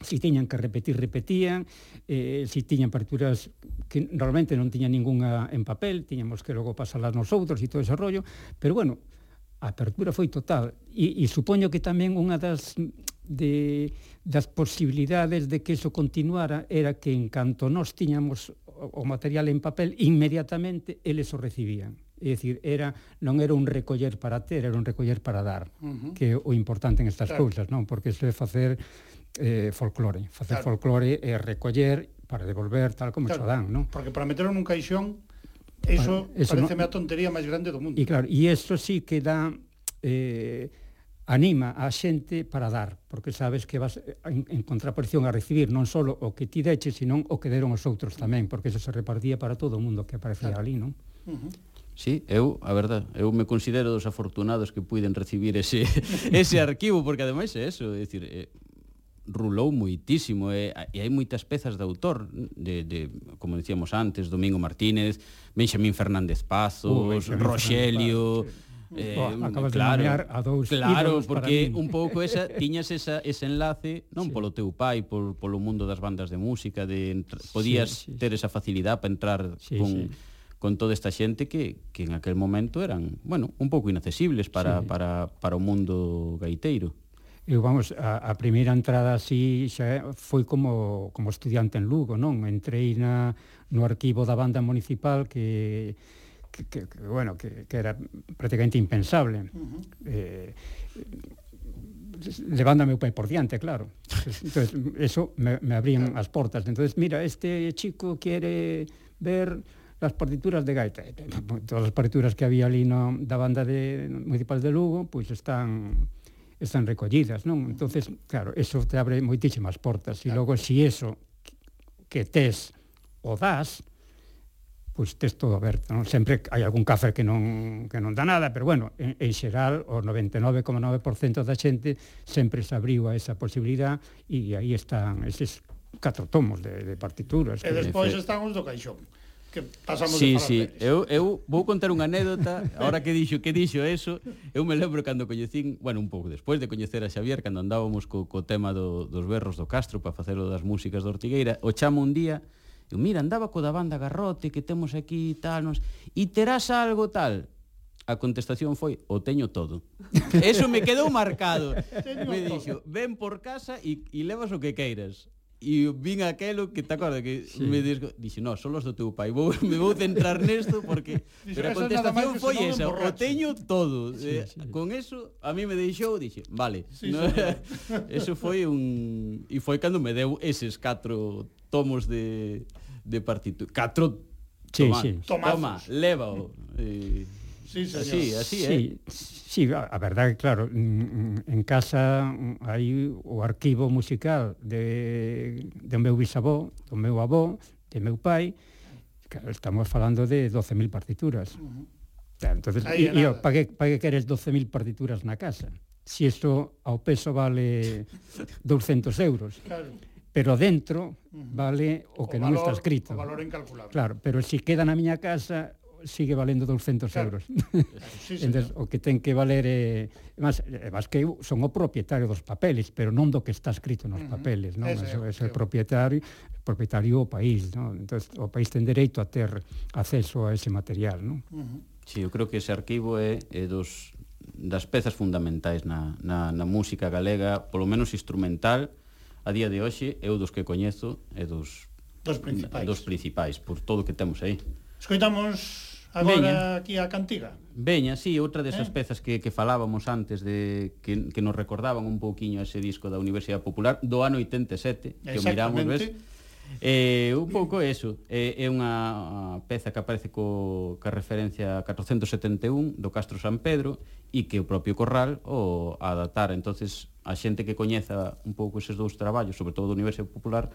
si tiñan que repetir, repetían, eh, si tiñan partituras que normalmente non tiñan ningunha en papel, tiñamos que logo pasarlas nosotros e todo ese rollo, pero bueno, a apertura foi total, e, e supoño que tamén unha das de das posibilidades de que iso continuara era que en canto nós tiñamos o material en papel, inmediatamente eles o recibían. É dicir, era, non era un recoller para ter, era un recoller para dar, uh -huh. que é o importante en estas claro. cousas, non? Porque isto é facer eh, folclore. Facer claro. folclore é recoller para devolver tal como claro. se dan, non? Porque para meterlo nun caixón, eso, para, eso pareceme no... a tontería máis grande do mundo. E claro, e isto sí que dá... Eh, anima a xente para dar, porque sabes que vas eh, en, en contraposición a recibir non só o que ti deche, senón o que deron os outros tamén, porque eso se repartía para todo o mundo que aparecía claro. ali, non? Uh -huh. Sí, eu, a verdad, eu me considero dos afortunados que puiden recibir ese, ese arquivo, porque ademais é eso, é dicir, é, rulou moitísimo e, e hai moitas pezas de autor de, de como dicíamos antes, Domingo Martínez Benxamín Fernández Pazos uh, Benxamín Roxelio Fernández sí Eh, Boa, acabas claro, de a dous Claro, porque un pouco esa tiñas esa ese enlace, non sí. polo teu pai, por polo mundo das bandas de música, de podías sí, sí. ter esa facilidade para entrar sí, con sí con toda esta xente que, que en aquel momento eran, bueno, un pouco inaccesibles para, sí. para, para o mundo gaiteiro. Eu, vamos, a, a primeira entrada así xa foi como, como estudiante en Lugo, non? Entrei na, no arquivo da banda municipal que que, que, que bueno, que, que, era prácticamente impensable. Uh -huh. eh, levando a meu pai por diante, claro. Entonces, eso me, me abrían as portas. Entonces, mira, este chico quiere ver las partituras de gaita. Todas as partituras que había ali no, da banda de, municipal de Lugo, pois pues están están recollidas, non? Entonces, claro, eso te abre moitísimas portas. E claro. logo, si eso que tes o das, pois tes todo aberto, non? Sempre hai algún café que non, que non dá nada, pero bueno, en, en xeral, o 99,9% da xente sempre se abriu a esa posibilidad e aí están eses catro tomos de, de partituras. E despois están os do caixón que pasamos sí, de sí. Eu, eu vou contar unha anécdota Ahora que dixo que dixo eso Eu me lembro cando coñecín Bueno, un pouco despois de coñecer a Xavier Cando andábamos co, co tema do, dos berros do Castro Para facelo das músicas do Ortigueira O chamo un día Eu, mira, andaba co da banda Garrote que temos aquí e tal, nos... e terás algo tal? A contestación foi, o teño todo. Eso me quedou marcado. me dixo, ven por casa e, e levas o que queiras e vin aquelo que te acordas que sí. me dixo, dixo, "No, son os do teu pai. Vou me vou centrar nesto porque pero a contestación foi esa, o teño todo. Sí, eh, sí. Con eso a mí me deixou, dixe, "Vale." Sí, no, eso foi un e foi cando me deu eses catro tomos de de partitura. Catro Sí, toma, sí. Toma, leva o. Eh, Sí, señor. Así, así, sí, eh? sí, a verdade, claro, en casa hai o arquivo musical de, do meu bisabó, do meu avó, de meu pai, claro, estamos falando de 12.000 partituras. Uh -huh. Entonces, Ahí e, yo, para que, pa que queres 12.000 partituras na casa? Si eso ao peso vale 200 euros. Claro. Pero dentro vale o que o non valor, está escrito. O valor incalculable. Claro, pero se si queda na miña casa sigue valendo 200 claro. euros. Sí, Entonces, o que ten que valer é... Eh, mas, eh, mas que eu son o propietario dos papeles, pero non do que está escrito nos uh -huh. papeles, non? Ese, é, o propietario, propietario o país, non? Entonces, o país ten dereito a ter acceso a ese material, non? Uh -huh. Sí, eu creo que ese arquivo é, é dos, das pezas fundamentais na, na, na música galega, polo menos instrumental, a día de hoxe, eu dos que coñezo, é dos, dos, principais. dos principais, por todo o que temos aí. Escoitamos agora Veña. aquí a cantiga. Veña, sí, outra desas eh? pezas que, que falábamos antes de que, que nos recordaban un pouquiño ese disco da Universidade Popular do ano 87, que o miramos, ves? Eh, un pouco eso, eh, é unha peza que aparece co, ca referencia 471 do Castro San Pedro e que o propio Corral o adaptara. entonces a xente que coñeza un pouco eses dous traballos, sobre todo do Universidade Popular,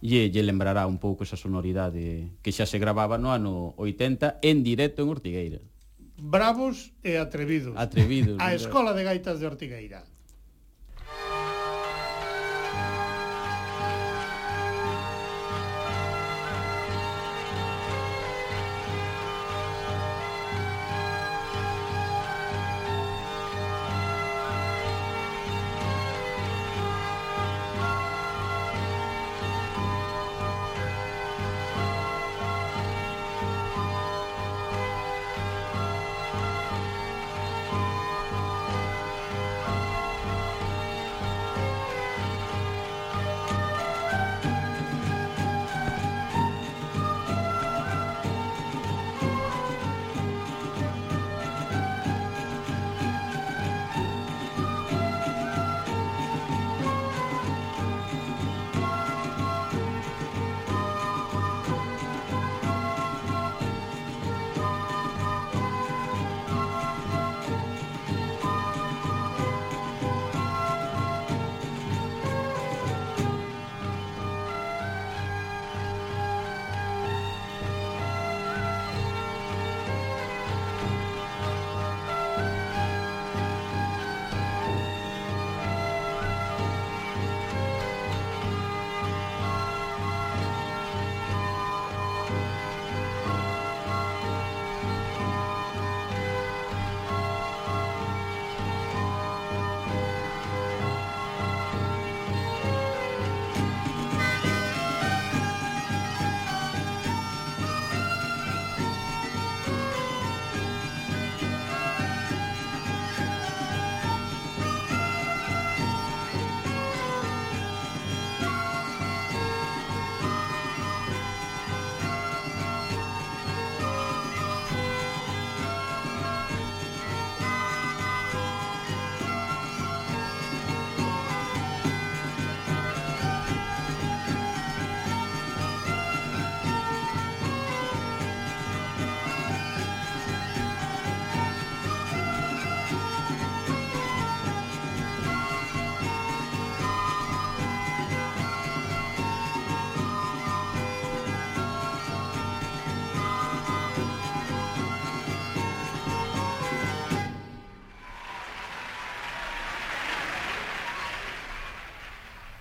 lle, lle lembrará un pouco esa sonoridade que xa se gravaba no ano 80 en directo en Ortigueira. Bravos e atrevidos. Atrevidos. A Escola de Gaitas de Ortigueira.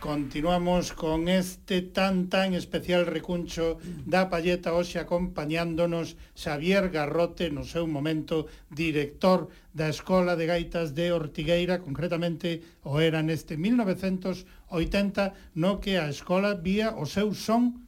Continuamos con este tan tan especial recuncho da palleta hoxe acompañándonos Xavier Garrote no seu momento director da Escola de Gaitas de Ortigueira, concretamente o era neste 1980 no que a escola vía o seu son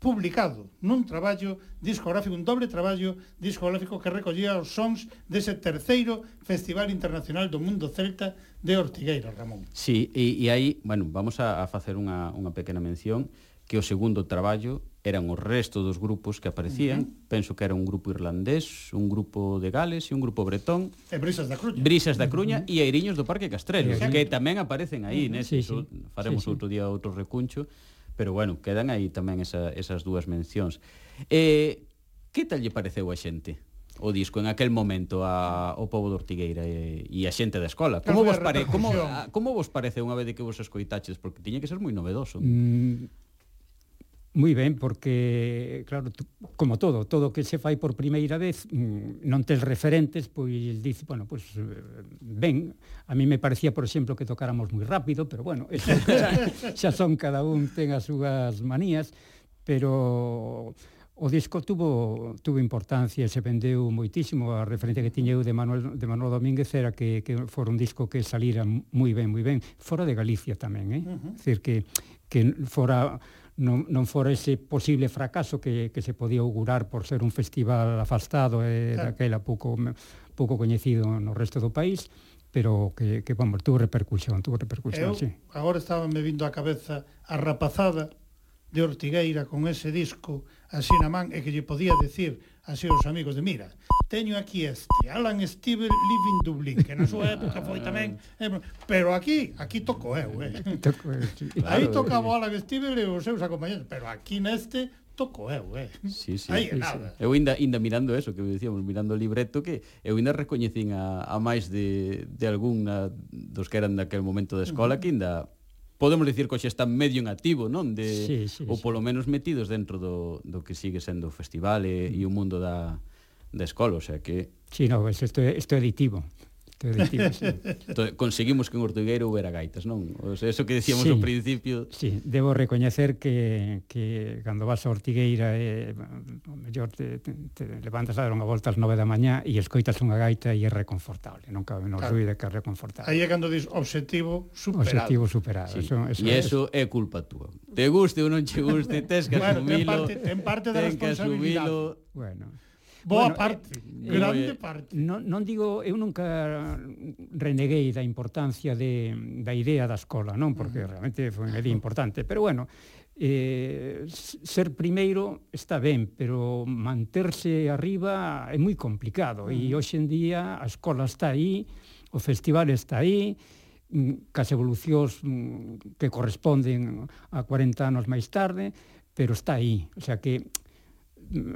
publicado nun traballo discográfico, un doble traballo discográfico que recollía os sons dese terceiro Festival Internacional do Mundo Celta de Ortigueira, Ramón. Sí, e, e aí, bueno, vamos a, a facer unha, unha pequena mención que o segundo traballo eran o resto dos grupos que aparecían. Uh -huh. Penso que era un grupo irlandés, un grupo de Gales e un grupo bretón. E Brisas da Cruña. Brisas da Cruña uh -huh. e Airiños do Parque Castrelo, Exacto. que tamén aparecen aí, uh -huh. nese, sí, sí. faremos sí, sí. outro día outro recuncho pero bueno, quedan aí tamén esa, esas dúas mencións. Eh, que tal lle pareceu a xente? o disco en aquel momento a, o povo de Ortigueira e, e a xente da escola. Como vos, pare, como, a, como vos parece unha vez que vos escoitaches? Porque tiña que ser moi novedoso. Mm, Moi ben, porque, claro, como todo, todo que se fai por primeira vez, mm, non tes referentes, pois dice, bueno, pois ben, a mí me parecía, por exemplo, que tocáramos moi rápido, pero bueno, eso, xa, xa son cada un ten as súas manías, pero o disco tuvo tuvo importancia, se vendeu moitísimo, a referencia que tiñeu de Manuel de Manuel Domínguez era que que fora un disco que salira moi ben, moi ben, fora de Galicia tamén, eh? Uh -huh. Decir que que fora non, non fora ese posible fracaso que, que se podía augurar por ser un festival afastado e eh, claro. daquela pouco, pouco coñecido no resto do país, pero que, que vamos, tuvo repercusión, tuvo repercusión, Eu, sí. Agora estaba me vindo á cabeza a rapazada de Ortigueira con ese disco así na man e que lle podía decir a os amigos de mira, teño aquí este, Alan Stevel Living Dublin, que na súa época foi ah. tamén, eh, pero aquí, aquí toco eu, eh. Toco eu, sí. Aí tocaba o Alan Stevel e os seus acompañantes, pero aquí neste toco eu, eh. Sí, sí, Aí sí, nada. Eu ainda, ainda mirando eso que decíamos, mirando o libreto, que eu ainda recoñecín a, a máis de, de algún na, dos que eran daquel momento da escola, uh -huh. que ainda podemos dicir que hoxe están medio en activo, non? De, sí, sí, ou polo menos metidos dentro do, do que sigue sendo o festival e, e o mundo da, da escola, o sea que... Sí, no, isto é, isto é aditivo entón, conseguimos que en Ortigueiro houbera gaitas, non? O sea, eso que decíamos sí, ao principio. Sí, debo recoñecer que, que cando vas a Ortigueira eh, o mellor te, te, te levantas a dar unha volta ás nove da mañá e escoitas unha gaita e é reconfortable, non cabe menor claro. dúbida que é reconfortable. Aí é cando dis objetivo superado. Objetivo superado. Sí. Eso, eso, e eso é culpa túa. Te guste ou non che guste, tes que bueno, asumilo. Ten parte, ten parte da ten responsabilidade. Que asumilo, bueno, Boa bueno, parte, eh, eh grande eh, parte. Non, non digo, eu nunca reneguei da importancia de, da idea da escola, non? Porque realmente foi unha idea importante, pero bueno, eh, ser primeiro está ben, pero manterse arriba é moi complicado, uh -huh. e hoxe en día a escola está aí, o festival está aí, mm, cas evolucións mm, que corresponden a 40 anos máis tarde, pero está aí. O sea que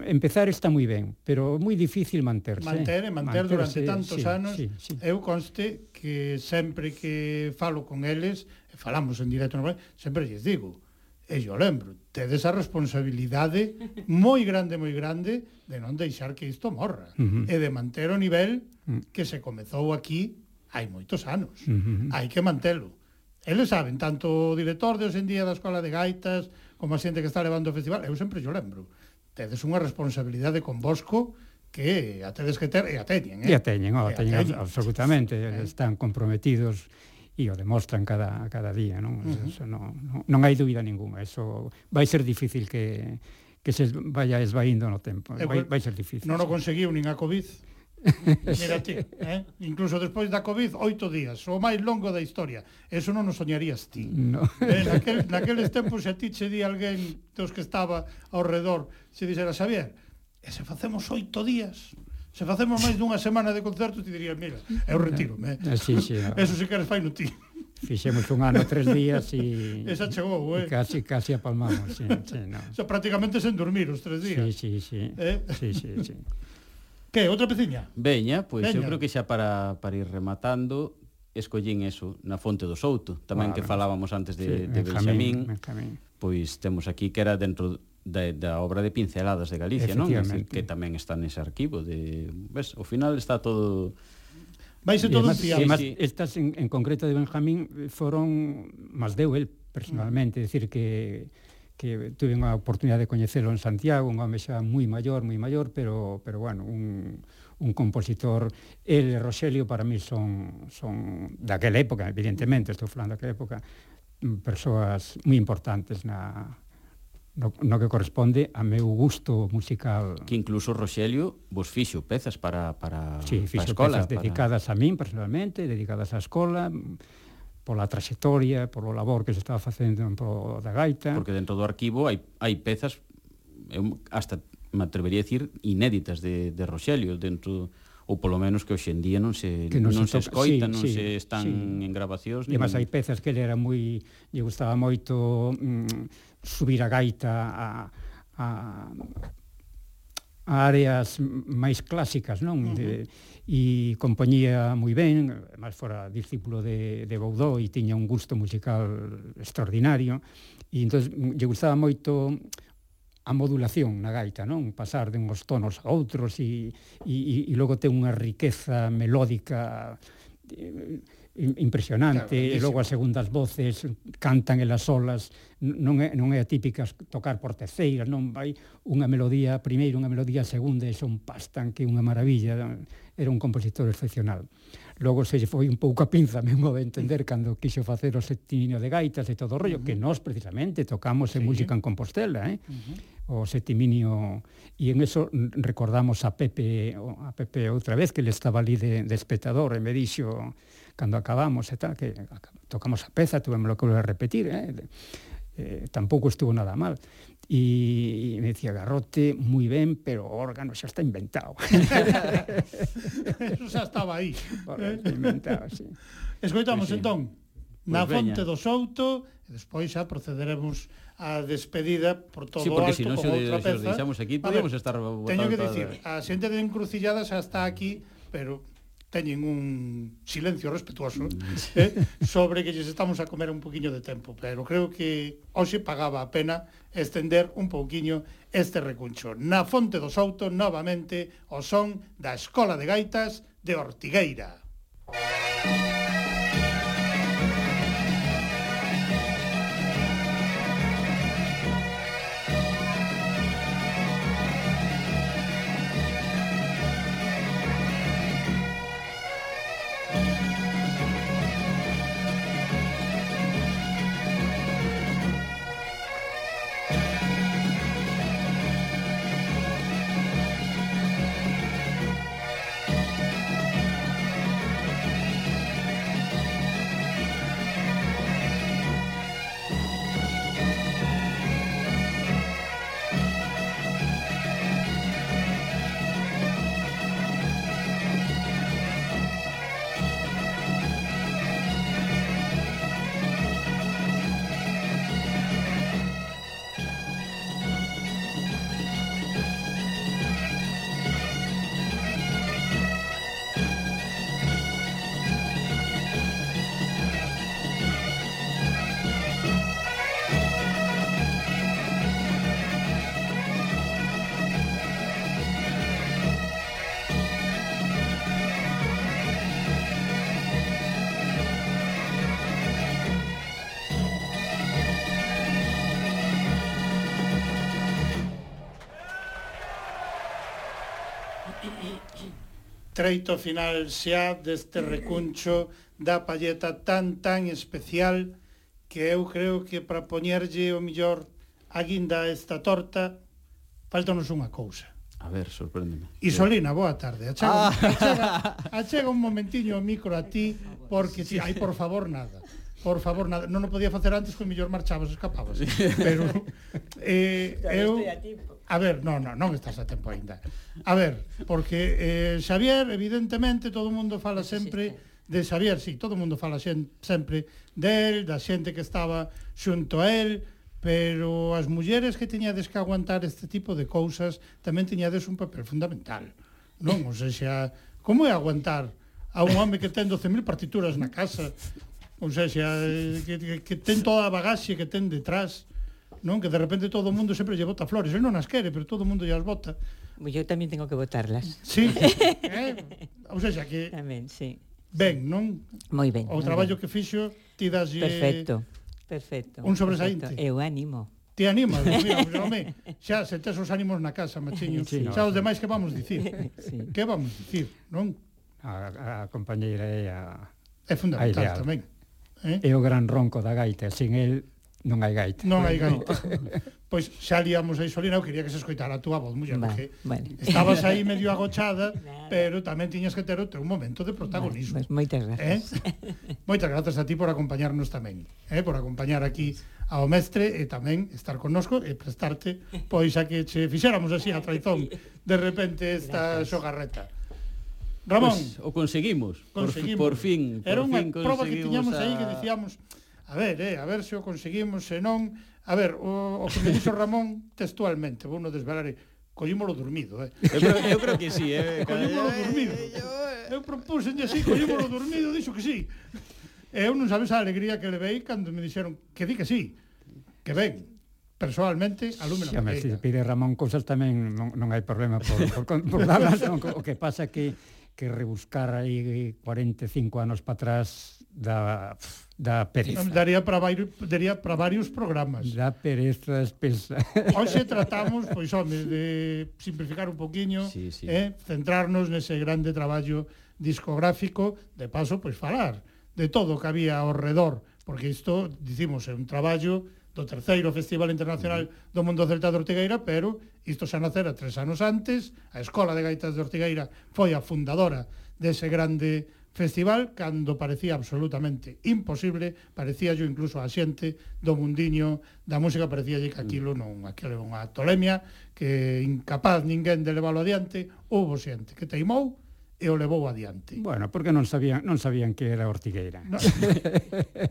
empezar está moi ben, pero moi difícil manterse. Eh. Manter, e manter, manter durante tantos sí, anos. Sí, sí. Eu conste que sempre que falo con eles, falamos en directo, sempre lles digo, e eu lembro, tedes a responsabilidade moi grande, moi grande de non deixar que isto morra uh -huh. e de manter o nivel mm. que se comezou aquí hai moitos anos. Uh -huh. Hai que mantelo. Eles saben, tanto o director de hoxendía da Escola de Gaitas, como a xente que está levando o festival, eu sempre yo lembro tedes unha responsabilidade convosco que a tedes que ter e a teñen, eh? E a teñen, oh, a teñen, teñen absolutamente, eh? están comprometidos e o demostran cada, cada día, non? Uh -huh. eso, non, non, non hai dúbida ninguna, eso vai ser difícil que, que se vaya esvaindo no tempo, vai, vai ser difícil. Non o conseguiu nin a Covid? Mira ti, eh? incluso despois da Covid, oito días, o máis longo da historia. Eso non nos soñarías ti. No. Eh, naquel, naqueles tempos, se a ti che di alguén dos que estaba ao redor, se dixera, Xavier, e se facemos oito días, Se facemos máis dunha semana de concerto, ti dirías, mira, eu retiro, Eh? Sí, sí, no. Ah. Eso se si queres fai no ti. Fixemos un ano tres días e... Esa chegou, eh? Casi, casi apalmamos, sí, sí, no. O sea, prácticamente sen dormir os tres días. Sí, sí, sí. Eh? Sí, sí, sí. Que, outra peciña? Veña, pois Veña. eu creo que xa para, para ir rematando escollín eso na Fonte do Souto, tamén claro. que falábamos antes de, sí, de Benjamín, pois temos aquí que era dentro da, da obra de Pinceladas de Galicia, non? Decir, que tamén está nese arquivo de, ves, ao final está todo Vaise todo además, fiado. Sí, además, sí. estas en, en concreto de Benjamín foron, mas deu el personalmente, mm. decir que que tuve unha oportunidade de coñecelo en Santiago, un home xa moi maior, moi maior, pero, pero bueno, un, un compositor, el e Roxelio para mí son, son daquela época, evidentemente, estou falando daquela época, persoas moi importantes na, no, no que corresponde a meu gusto musical. Que incluso Roxelio vos fixo pezas para para sí, fixo para escola, pezas para... dedicadas a min personalmente, dedicadas á escola, pola traxectoria, polo labor que se estaba facendo en pro da gaita. Porque dentro do arquivo hai, hai pezas, eu eh, hasta me atrevería a dicir, inéditas de, de Roxelio, dentro ou polo menos que hoxe en día non se que non, non se, se escoita, sí, non sí, se están sí. en grabacións. E máis hai pezas que ele era moi lle gustaba moito mm, subir a gaita a, a áreas máis clásicas, non? De, uh -huh. E compoñía moi ben, máis fora discípulo de, de Boudó e tiña un gusto musical extraordinario. E entón lle gustaba moito a modulación na gaita, non? Pasar de uns tonos a outros e, e, e logo ten unha riqueza melódica eh, impresionante, claro, e logo as segundas voces cantan elas solas, olas, non é, non é típica tocar por terceiras, non vai unha melodía primeiro, unha melodía segunda, e son pastan que unha maravilla, era un compositor excepcional. Logo se lle foi un pouco a pinza, mesmo de entender, cando quixo facer o septimino de gaitas e todo o rollo, uh -huh. que nós precisamente tocamos en sí. música en Compostela, eh? Uh -huh. o septiminio, e en eso recordamos a Pepe, a Pepe outra vez, que le estaba ali de, de espectador, e me dixo, cando acabamos e tal, que tocamos a peza, tuvemos lo que repetir, eh? Eh, tampouco estuvo nada mal. E, e me decía, Garrote, moi ben, pero o órgano xa está inventado. Eso xa estaba aí. Bueno, ¿eh? inventado, sí. Escoitamos, pues, sí. entón, pois na veña. Fonte do Souto, e despois xa procederemos a despedida por todo sí, porque o alto si non, como se, outra peza. Se deixamos aquí, podemos estar... Teño que dicir, a xente de encrucilladas xa está aquí, pero teñen un silencio respetuoso mm. eh, sobre que lles estamos a comer un poquinho de tempo, pero creo que hoxe pagaba a pena estender un pouquiño este recuncho. Na Fonte do Souto, novamente, o son da Escola de Gaitas de Ortigueira. Música treito final xa deste recuncho da palleta tan tan especial que eu creo que para poñerlle o millor a guinda a esta torta faltanos unha cousa. A ver, sorpréndeme. Isolina, boa tarde. Achega, ah. achega, achega un momentiño o micro a ti porque si, sí. ai, por favor, nada. Por favor, nada. Non o podía facer antes que o millor marchabas, escapabas. Pero eh, eu, A ver, non, non, non estás a tempo aínda. A ver, porque eh, Xavier, evidentemente, todo o mundo fala sempre de Xavier, sí, todo o mundo fala xen, sempre del, da xente que estaba xunto a él, pero as mulleres que tiñades que aguantar este tipo de cousas tamén tiñades un papel fundamental. Non, ou seja, como é aguantar a un home que ten 12.000 partituras na casa, ou seja, eh, que, que, que ten toda a bagaxe que ten detrás, non? Que de repente todo o mundo sempre lle bota flores, el non as quere, pero todo o mundo lle as bota. Eu tamén tengo que botarlas. Sí, eh? ou seja, que... Tamén, sí. Ben, non? Moi ben. O traballo ben. que fixo, ti das... Perfecto, perfecto. Un sobresaínte. Perfecto. Eu animo. Ti animas, mira, pues, home, xa se tes os ánimos na casa, machiño. Sí, xa os demais que vamos dicir? Sí. Que vamos dicir, non? A, a compañeira é a... É fundamental a tamén. Eh? É o gran ronco da gaita, sin el Non hai gaita. Non hai gaita. pois xa liamos a Isolina, eu quería que se escoitara a túa voz, muller, vale, porque vale. estabas aí medio agochada, pero tamén tiñas que ter o teu momento de protagonismo. Vale, pues, moitas gracias. Eh? Moitas grazas a ti por acompañarnos tamén, eh? por acompañar aquí ao mestre e tamén estar connosco e prestarte, pois a que che fixéramos así a traizón de repente esta xogarreta. Ramón, pues, o conseguimos, conseguimos. Por, por fin, por Era unha fin prova que tiñamos a... aí que decíamos A ver, eh, a ver se o conseguimos, se non... A ver, o, o que me dixo Ramón textualmente, vou non desvelar, collímolo dormido, eh. Eu creo, eu creo que sí, eh. collímolo dormido. Eh, eh. Eu propúsenlle así, collímolo dormido, dixo que sí. Eu non sabes a alegría que levei cando me dixeron que di que sí, que ven. Personalmente, alumno Xa, me si pide Ramón cousas tamén non, non hai problema por, por, por, por darlas, non, o que pasa que que rebuscar aí 45 anos para atrás da pff, da pereza. Daría para vai, daría para varios programas. Da pereza espesa. Hoxe tratamos, pois, home, de simplificar un poquinho, sí, sí. Eh, centrarnos nese grande traballo discográfico, de paso, pois, falar de todo o que había ao redor, porque isto, dicimos, é un traballo do terceiro Festival Internacional mm. do Mundo Celta de Ortigueira, pero isto xa nacera tres anos antes, a Escola de Gaitas de Ortigueira foi a fundadora dese grande Festival cando parecía absolutamente imposible, parecía yo incluso a xente do mundiño da música parecía que aquilo mm. non, aquilo era unha tolemia que incapaz ninguén de leválo adiante, houve xente que teimou e o levou adiante. Bueno, porque non sabían non sabían que era Ortigueira. No,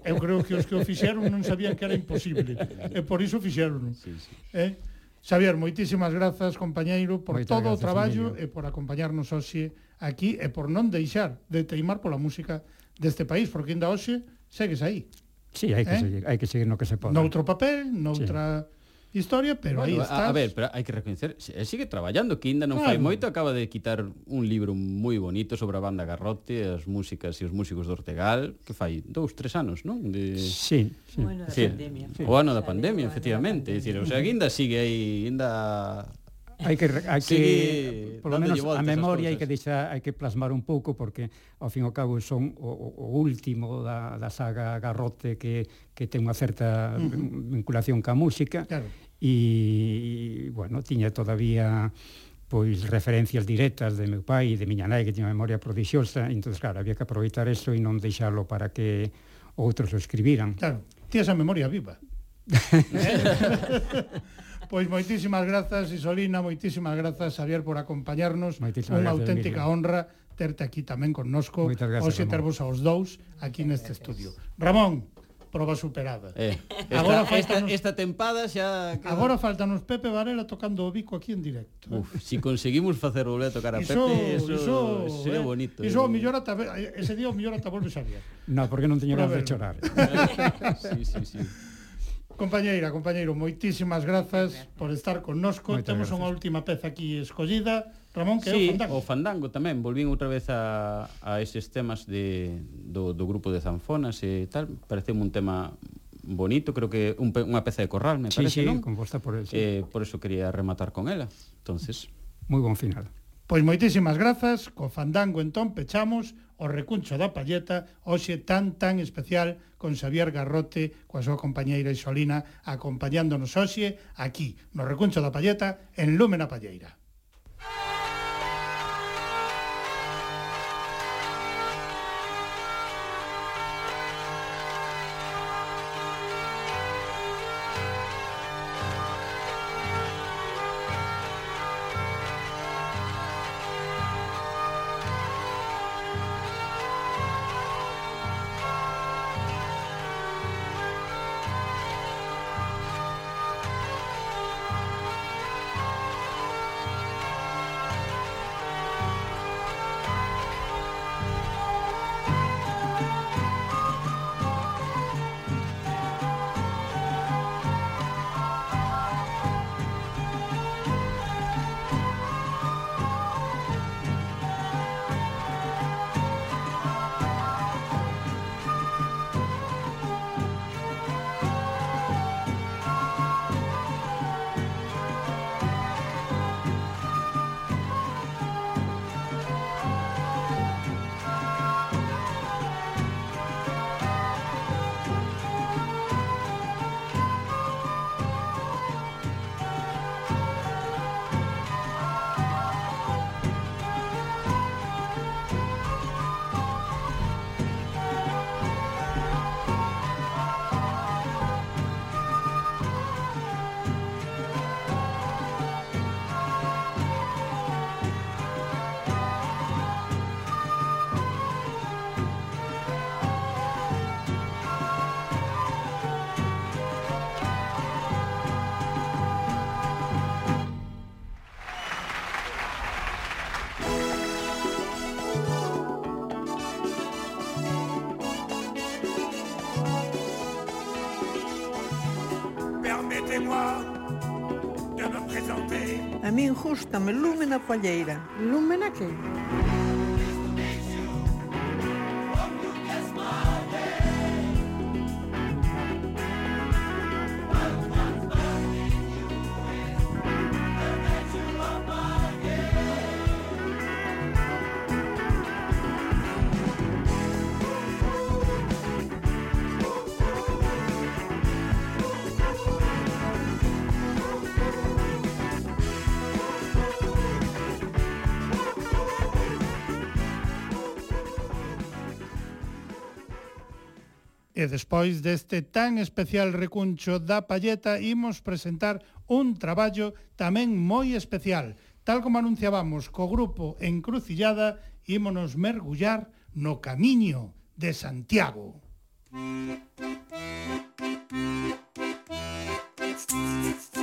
eu creo que os que o fixeron non sabían que era imposible, e por iso fixeron. Sí, sí. Eh? Xavier, moitísimas grazas, compañeiro, por Moitas todo o traballo Emilio. e por acompañarnos hoxe aquí e por non deixar de teimar pola música deste país, porque ainda hoxe segues aí. Sí, hai que, eh? seguir, hai que seguir no que se pode. Noutro papel, noutra... Sí historia, pero bueno, aí está. A ver, pero hai que recoñecer, eh, sigue traballando, que ainda non claro. fai moito, acaba de quitar un libro moi bonito sobre a banda Garrote, as músicas e os músicos do Ortegal, que fai dous, tres anos, non? De... Sí, sí. Bueno, da sí. pandemia. Sí. O ano da pandemia, efectivamente. É dicir, o sea, que ainda sigue aí, ainda hai que hai que sí, polo menos a memoria hai que deixar hai que plasmar un pouco porque ao fin e ao cabo son o, o último da, da saga Garrote que que ten unha certa vinculación ca música claro e, bueno, tiña todavía pois referencias directas de meu pai e de miña nai que tiña memoria prodixiosa, entonces claro, había que aproveitar eso e non deixalo para que outros o escribiran. Claro, ti esa memoria viva. pois moitísimas grazas Isolina, moitísimas grazas Xavier por acompañarnos. Moitísimas Unha auténtica Emilio. honra terte aquí tamén connosco, hoxe tervos aos dous aquí neste estudio. Ramón, proba superada. Eh, esta, agora faltanos, esta, esta tempada xa... Claro. Agora faltanos Pepe Varela tocando o bico aquí en directo. Eh. Uf, si conseguimos facer volver a tocar a iso, Pepe, iso, iso sería eh, bonito. Iso eh. o millor ata, ese día o millor ata volve Xavier. No, porque non teño de chorar. sí, sí, sí. Compañeira, compañeiro, moitísimas grazas por estar connosco. Moitas Temos unha última peza aquí escollida Ramón, que sí, é o fandango. o fandango tamén. Volvín outra vez a, a eses temas de, do, do grupo de zanfonas e tal. Pareceu un tema bonito, creo que un, unha peza de corral, me sí, parece, sí, non? composta por el, sí. eh, Por eso quería rematar con ela. Entonces, moi bon final. Pois moitísimas grazas, co fandango entón pechamos o recuncho da palleta, hoxe tan tan especial con Xavier Garrote, coa súa compañeira Isolina, acompañándonos hoxe aquí, no recuncho da palleta, en Lúmena Palleira. Escúchame, Lúmena Palleira. Lúmena que? E despois deste tan especial recuncho da palleta imos presentar un traballo tamén moi especial. Tal como anunciábamos co grupo Encrucillada, ímonos mergullar no camiño de Santiago. Música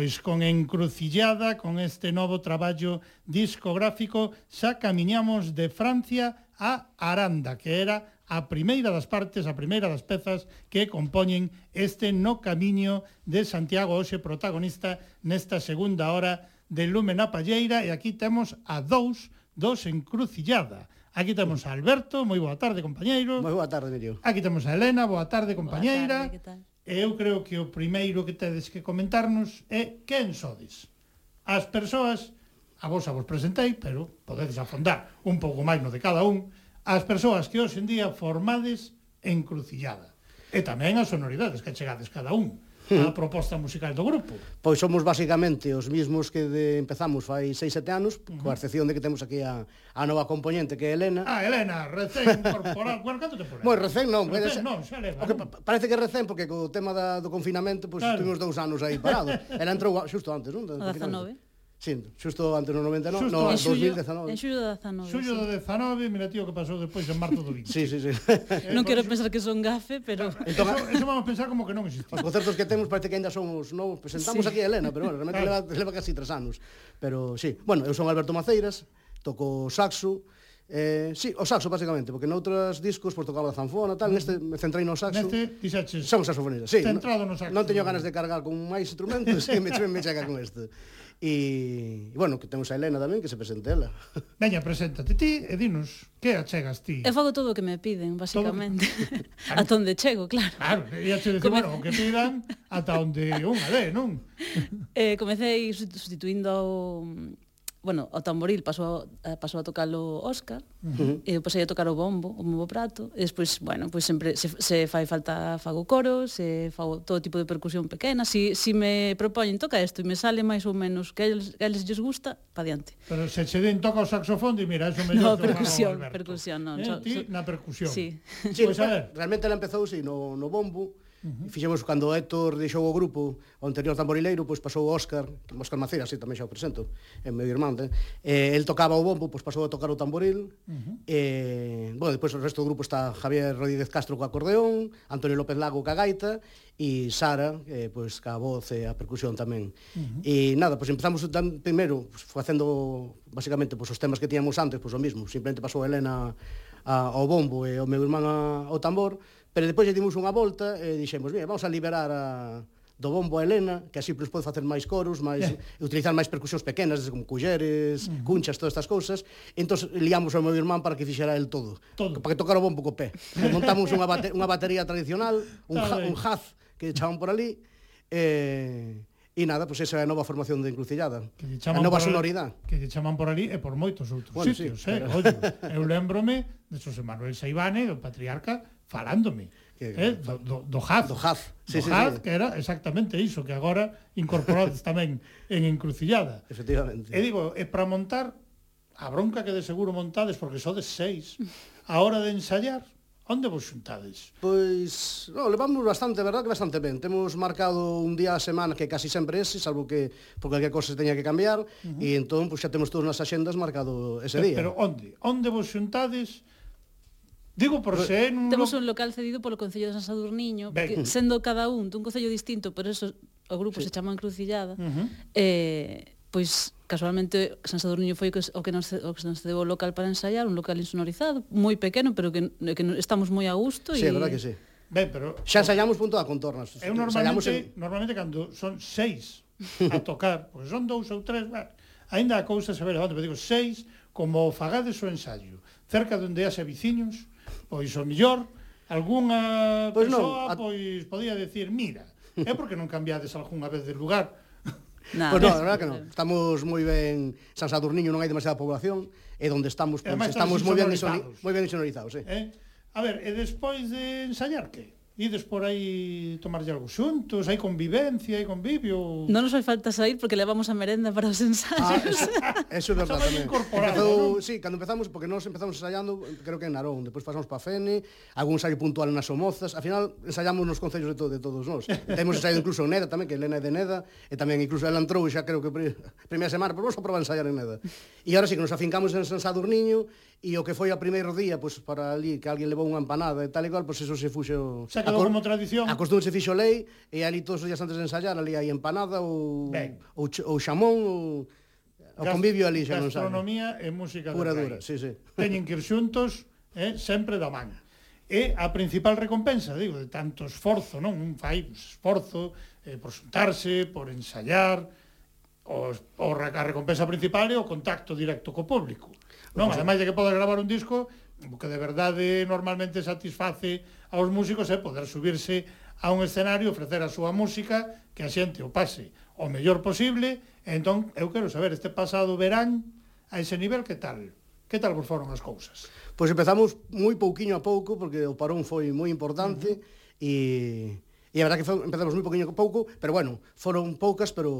Pois con Encrucillada, con este novo traballo discográfico, xa camiñamos de Francia a Aranda, que era a primeira das partes, a primeira das pezas que compoñen este No Camiño de Santiago hoxe protagonista nesta segunda hora de Lume na Palleira e aquí temos a dous dos Encrucillada. Aquí temos a Alberto, moi boa tarde, compañeiro. Moi boa tarde, Emilio. Aquí temos a Elena, boa tarde, compañeira. Boa tarde, que tal? E eu creo que o primeiro que tedes que comentarnos é quen sodes. As persoas, a vos a vos presentei, pero podedes afondar un pouco máis no de cada un, as persoas que hoxe en día formades encrucillada. E tamén as sonoridades que chegades cada un a proposta musical do grupo. Pois somos basicamente os mismos que de, empezamos fai 6-7 anos, uh -huh. coa excepción de que temos aquí a, a nova componente que é Elena. Ah, Elena, recén incorporada. bueno, canto temporada? Moi, recén non. Recén, non, xa leva. que, non. Parece que recén, porque co tema da, do confinamento, pois pues, claro. tuvimos dous anos aí parados. Ela entrou xusto antes, non? Do 19. Sindo, xusto antes no 90, xusto, no, en 2019. En xullo de 19. Xullo de 19, mira tío que pasou despois en marzo do 20. Sí, sí, sí. Eh, non quero pensar que son gafe, pero... Entón, eso, eso vamos pensar como que non existe. Os concertos que temos parece que ainda somos novos. Presentamos sí. aquí a Helena, pero bueno, realmente leva, leva casi tres anos. Pero sí, bueno, eu son Alberto Maceiras, toco saxo, Eh, sí, o saxo, basicamente, porque noutros discos pois, pues, tocaba a zanfona, tal, neste me centrei no saxo. Neste, dixaches, Son saxofonistas, sí. Centrado no saxo. Non teño ganas de cargar con máis instrumentos e me, me chega con este. E, e bueno, que temos a Helena tamén que se presente ela. Veña, preséntate ti e dinos que achegas ti. Eu fago todo o que me piden, basicamente. Todo... ata onde chego, claro. Claro, e che dice, Come... bueno, o que pidan ata onde unha de, non? eh, comecei sustituindo bueno, o tamboril pasou a, eh, pasou a tocar o Óscar, uh -huh. e eu pasei a tocar o bombo, o bombo prato, e despois, bueno, pois sempre se, se fai falta fago coro, se fago todo tipo de percusión pequena, si, si me propoñen toca isto e me sale máis ou menos que eles, que eles lles gusta, pa diante. Pero se che den toca o saxofón, di mira, eso me No, percusión, percusión, non. Eh, so, so, na percusión. Sí. Pois, sí pues, a ver. Realmente ela empezou, sí, no, no bombo, Uh -huh. Fixemos cando Héctor deixou o grupo, o anterior tamborileiro, pois pasou o Óscar, Óscar Macera, así tamén xa o presento, é meu irmán, eh? eh el tocaba o bombo, pois pasou a tocar o tamboril. Uh -huh. Eh, bueno, depois o resto do grupo está Javier Rodríguez Castro co acordeón, Antonio López Lago ca gaita e Sara, eh, pois ca voz e a percusión tamén. Uh -huh. E nada, pois empezamos tan, primeiro pois, facendo basicamente pois os temas que tiñamos antes, pois o mismo, simplemente pasou Helena a, ao bombo e o meu irmán a, ao tambor Pero despois lle dimos unha volta e dixemos, mira, vamos a liberar a, do bombo a Helena, que así pois pode facer máis coros, máis yeah. utilizar máis percusións pequenas, como culleres, mm. cunchas, todas estas cousas. Entón liamos ao meu irmán para que fixera el todo, todo. para que tocara o bombo co pé. Montamos unha, bate unha batería tradicional, un, ja un jaz que echaban por ali, eh, E nada, pois pues esa é a nova formación de Encrucillada. A nova sonoridade. Que lle chaman por ali e por moitos outros bueno, sitios, sí, eh? Pero... Oye, eu lembrome de Xosé Manuel Saibane, o patriarca, falándome eh, do, do, do Haz. Do Haz, sí, do sí, Haz sí, sí. que era exactamente iso, que agora incorporades tamén en Encrucillada. Efectivamente. E digo, é para montar a bronca que de seguro montades, porque sodes seis, a hora de ensayar, Onde vos xuntades? Pois, no, levamos bastante, verdad que bastante ben. Temos marcado un día a semana que casi sempre ese, salvo que por calquera cosa teña que cambiar, uh -huh. e entón pois, xa temos todas nas axendas marcado ese pero, día. Pero onde? Onde vos xuntades? Digo por ser un Temos un local cedido polo Concello de San Sadurniño, porque sendo cada un dun concello distinto, por eso o grupo sí. se chama Encrucillada, uh -huh. eh, pois casualmente San Sadurniño foi o que nos o que nos cedeu o local para ensaiar, un local insonorizado, moi pequeno, pero que, que estamos moi a gusto sí, e Sí, verdad que sí. Ben, pero xa ensaiamos punto a contornas. Eu normalmente, en... normalmente cando son seis a tocar, pois son dous ou tres, bueno, aínda a cousa se ve levando, pero digo seis como fagades o ensaio, cerca de donde haxe viciños, Pois o millor, algunha pois persoa, non, a... pois podía decir, mira, é porque non cambiades algunha vez de lugar. Nah, pois pues non, a verdad que non. Estamos moi ben, San Sadurniño non hai demasiada población, e onde estamos, pois, estamos moi ben, moi ben insonorizados. Eh? eh? A ver, e despois de ensayar, que? ides por aí tomarlle algo xuntos, hai convivencia, hai convivio... Non nos fai falta sair porque levamos a merenda para os ensaios. Ah, eso, eso é verdade tamén. Empezou, ¿no? Sí, cando empezamos, porque nós empezamos ensayando, creo que en Narón, depois pasamos para Fene, algún ensayo puntual nas Somozas, al final ensayamos nos concellos de, to de todos nós. Temos ensaiado incluso en Neda tamén, que Elena é de Neda, e tamén incluso ela entrou xa creo que pre primeira semana, pero vamos a probar a ensaiar en Neda. E agora sí que nos afincamos en San Sadurniño, e o que foi o primeiro día, pois para ali que alguén levou unha empanada e tal e cual, pois eso se fuxo... Se quedou como tradición. A costume se fixo lei e ali todos os días antes de ensayar ali hai empanada ou ben. ou, ou xamón ou o convivio ali xa non sabe. Gastronomía e música pura dura, sí, sí. Teñen que ir xuntos, eh, sempre da man. É a principal recompensa, digo, de tanto esforzo, non? Un fai esforzo eh, por xuntarse, por ensayar, o, o, a recompensa principal é o contacto directo co público Non, ademais de que podes gravar un disco, o que de verdade normalmente satisface aos músicos é poder subirse a un escenario, ofrecer a súa música, que a xente o pase o mellor posible, e entón eu quero saber este pasado verán a ese nivel que tal? Que tal vos foron as cousas? Pois empezamos moi pouquiño a pouco, porque o parón foi moi importante, uh -huh. e E a verdad que foi, empezamos moi pouquiño a pouco, pero bueno, foron poucas, pero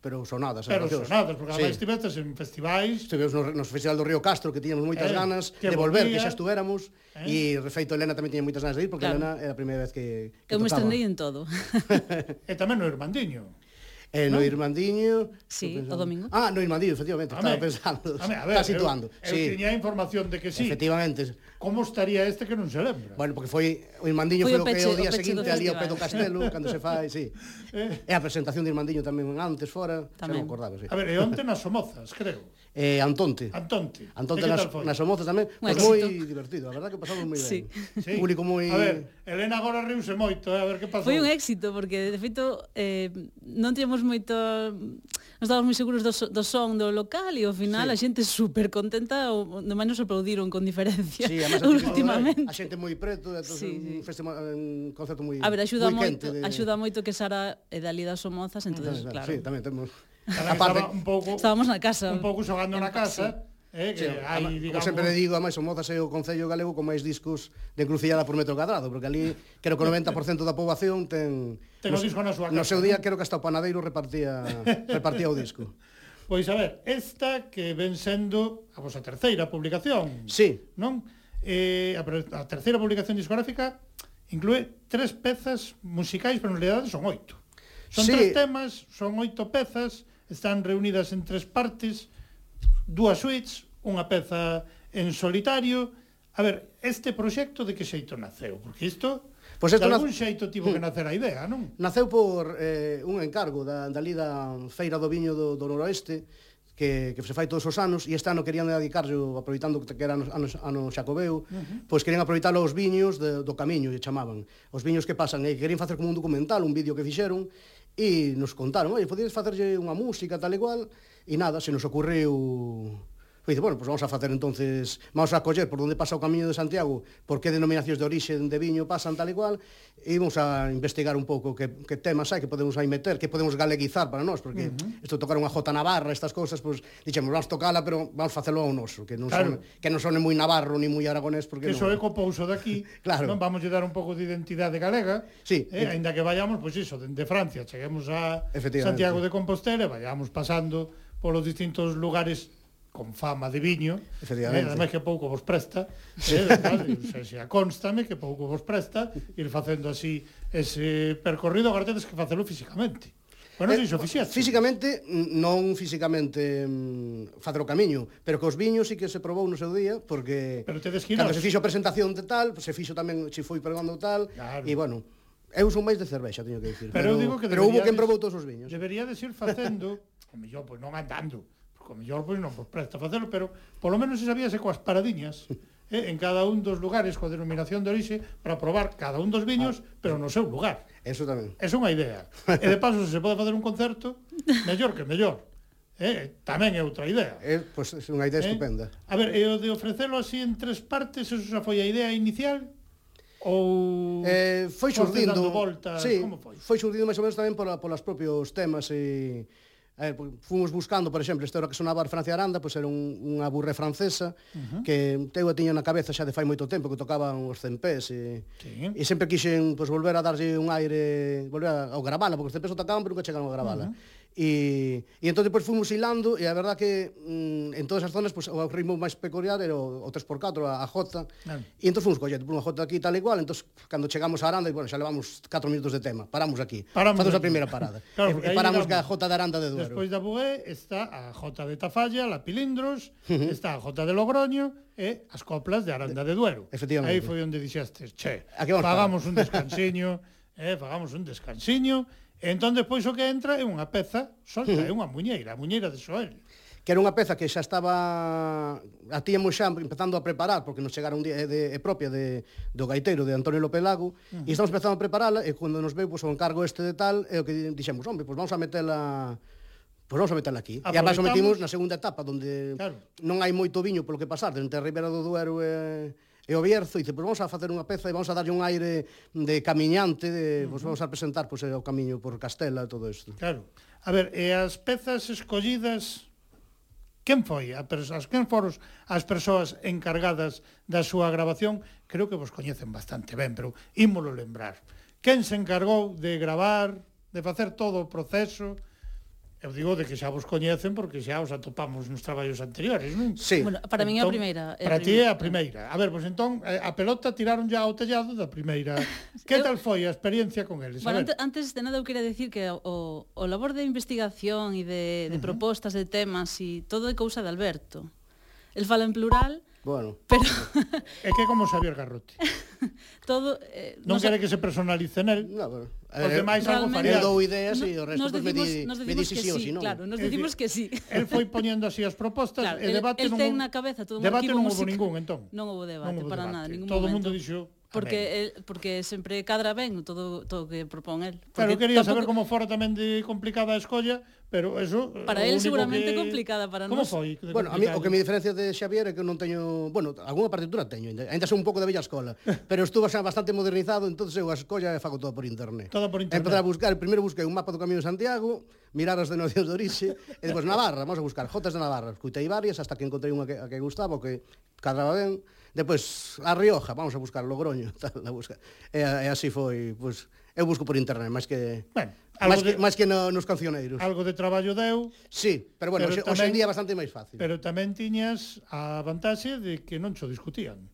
pero sonadas. Pero sonadas, porque sí. estivestes en festivais. Estivemos no, no Festival do Río Castro, que tiñamos moitas eh, ganas de volver, volvía. que xa estuéramos. Eh. E, refeito, Elena tamén tiña moitas ganas de ir, porque claro. Elena era a primeira vez que, que Eu tocaba. me estendei en todo. e tamén no Irmandiño. Eh, no, no Irmandiño... Sí, o domingo. Ah, no Irmandiño, efectivamente, Amé. estaba pensando. Amé, a ver, está situando. Eu, eu sí. tiña información de que sí. Efectivamente. Como estaría este que non se lembra? Bueno, porque foi o Irmandiño foi, foi o, peche, o que o día o seguinte ali ao pé do Castelo, cando se fai, sí. Eh. E a presentación de Irmandiño tamén antes fora, tamén. xa non acordaba, sí. A ver, e onte nas Somozas, creo eh, Antonte. Antonte. Antonte nas, nas Somoza tamén, pois pues moi divertido, a verdad que pasamos moi sí. ben. Sí. Público moi A ver, Elena agora riuse moito, eh? a ver que pasou. Foi un éxito porque de feito eh, non tiñamos moito non estábamos moi seguros do, do son do local e ao final sí. a xente super contenta, o, no máis nos aplaudiron con diferencia sí, además, últimamente. A xente moi preto, entón, sí, sí. un festival un concerto moi A ver, axuda moito, de... axuda moito que Sara é da Lida Somozas, entonces, claro. Sí, tamén temos Cada Aparte, estaba un pouco, estábamos na casa. Un pouco xogando na casa. Sí. Eh, que sí, hai, digamos... Como sempre digo, a máis o Mozas é o Concello Galego con máis discos de encrucillada por metro cadrado, porque ali creo que o 90% da poboación ten... Ten o disco na súa casa. No seu día creo que hasta o panadeiro repartía, repartía o disco. Pois a ver, esta que ven sendo a vosa terceira publicación. Sí. Non? Eh, a, a terceira publicación discográfica inclúe tres pezas musicais, pero en realidad son oito. Son sí. tres temas, son oito pezas, están reunidas en tres partes, dúas suites, unha peza en solitario. A ver, este proxecto de que xeito naceu? Porque isto Pois pues de algún xeito tivo que mm. nacer a idea, non? Naceu por eh, un encargo da, da lida Feira do Viño do, do Noroeste, que, que se fai todos os anos e este ano querían dedicarlo aproveitando que era ano, ano, ano Xacobeu, uh -huh. pois querían aproveitar os viños de, do camiño, e chamaban. Os viños que pasan, eh, e querían facer como un documental, un vídeo que fixeron, e nos contaron, oi, podíades facerlle unha música tal e cual, e nada, se nos ocorreu Pois dice, bueno, pois vamos a facer entonces, vamos a coller por onde pasa o camiño de Santiago, por que denominacións de orixe de viño pasan tal e cual, e vamos a investigar un pouco que, que temas hai que podemos aí meter, que podemos galeguizar para nós, porque uh -huh. isto tocar unha jota navarra, estas cousas, pois pues, dixemos, vamos tocala, pero vamos facelo ao noso, que non claro. son, que non sone moi navarro ni moi aragonés, porque que non... é de daqui, claro. non vamos lle dar un pouco de identidade galega, sí, eh, e... aínda que vayamos, pois pues iso, dende de Francia, cheguemos a Santiago de Compostela, vayamos pasando polos distintos lugares con fama de viño, eh, e ademais que pouco vos presta, eh, verdade, se, se constame que pouco vos presta ir facendo así ese percorrido, agora tedes que facelo físicamente. Bueno, eh, iso fixaste. Físicamente, non físicamente mm, facer o camiño, pero que os viños sí que se probou no seu día, porque pero tedes que ir cando se fixo a presentación de tal, se fixo tamén, se foi pregando tal, claro. e bueno, eu son máis de cervexa, teño que dicir. Pero, pero, eu digo que pero hubo quen probou todos os viños. Debería de ir facendo, o mellor, pois non andando, co mellor pois non vos presta facelo, pero polo menos se sabíase coas paradiñas eh, en cada un dos lugares coa denominación de orixe para probar cada un dos viños, ah. pero no seu lugar. Eso tamén. É unha idea. e de paso, se se pode facer un concerto, mellor que mellor. Eh, tamén é outra idea. É, eh, pois, pues, é unha idea eh? estupenda. A ver, e o de ofrecelo así en tres partes, eso xa foi a idea inicial? ou eh, foi surdindo voltas, sí, como foi? Foi xurdindo máis ou menos tamén pola, polas propios temas e Eh, fomos buscando, por exemplo, este hora que sonaba Francia Aranda, pois era un, unha burré francesa uh -huh. que teu a tiña na cabeza xa de fai moito tempo que tocaban os cempés e, sí. e sempre quixen pois, volver a darlle un aire, volver a, a gravala, porque os cempés o tocaban pero nunca chegaron a gravala. Uh -huh E, e entón depois fomos hilando e a verdad que mm, en todas as zonas pues, o ritmo máis peculiar era o, o 3x4, a, a J. Claro. E entón fomos collendo por unha Jota aquí tal e cual, entón cando chegamos a Aranda, e, bueno, xa levamos 4 minutos de tema, paramos aquí, paramos facemos a primeira parada. claro, e, e paramos que a Jota de Aranda de Duero. Despois da Bué está a Jota de Tafalla, la Pilindros, uh -huh. está a Jota de Logroño, e as coplas de Aranda de Duero. Efectivamente. Aí foi onde dixestes, che, pagamos un descansiño, eh, pagamos un descansiño, E entón despois o que entra é unha peza solta, é unha muñeira, a muñeira de Xoel que era unha peza que xa estaba a tíamos xa empezando a preparar porque nos chegara un día eh, de, de propia de, do gaiteiro de Antonio López Lago uh -huh. e estamos empezando a preparala e cando nos veu pois, o encargo este de tal é o que dixemos, hombre, pois vamos a metela Pois vamos a meterla aquí. E además o metimos na segunda etapa, onde claro. non hai moito viño polo que pasar, entre a Ribera do Duero e... Eh e o Bierzo dice, pois pues vamos a facer unha peza e vamos a darlle un aire de camiñante, de, pois pues vamos a presentar pois, pues, o camiño por Castela e todo isto. Claro. A ver, e as pezas escollidas quen foi a persoas, quen foron as persoas encargadas da súa grabación, creo que vos coñecen bastante ben, pero ímolo lembrar. Quen se encargou de gravar, de facer todo o proceso, Eu digo de que xa vos coñecen porque xa os atopamos nos traballos anteriores, non? Sí. Bueno, para min é a entón, primeira. É para ti é a primeira. A ver, pois pues, entón, eh, a pelota tiraron ya ao tellado da primeira. que eu... tal foi a experiencia con eles? Bueno, antes, antes de nada eu queria decir que o, o labor de investigación e de, de uh -huh. propostas de temas e todo é cousa de Alberto. El fala en plural, Bueno. Pero é que como Xavier Garrote. todo eh, non, non quere que se personalice nel. No, pero... Os eh, demais algo faría. Eu dou ideas no, e o resto nos decimos, me, di, nos me que sí, sí, si non. Claro, nos decimos que sí. El foi poñendo así as propostas claro, e debate el, el non ten na cabeza todo un debate non houbo ningún entón. Non houbo debate, non houbo para debate. nada, ningún Todo o mundo dixo porque el, porque sempre cadra ben todo todo que propón el. Porque claro, quería tampoco... saber como fora tamén de complicada a escolla, pero eso Para él seguramente que... complicada, para nós. Como foi? Bueno, a mí o que me diferencia de Xavier é que non teño, bueno, algunha partitura teño, ainda son un pouco da vella escola, pero estuvo xa bastante modernizado, entonces eu a escolla fago todo por internet. Todo por internet. Empezar a buscar, primeiro busquei un mapa do Camiño de Santiago, mirar as denominacións de orixe, e despois Navarra, vamos a buscar jotas de Navarra, escutei varias hasta que encontrei unha que, a que gustaba, que cadraba ben, Depois, a Rioja, vamos a buscar Logroño, tal, a buscar. E, e así foi, pois, eu busco por internet, máis que... Bueno, máis que, de, máis que no, nos cancioneiros. Algo de traballo deu. Sí, pero bueno, pero hoxe, hoxe en día é bastante máis fácil. Pero tamén tiñas a vantaxe de que non xo discutían.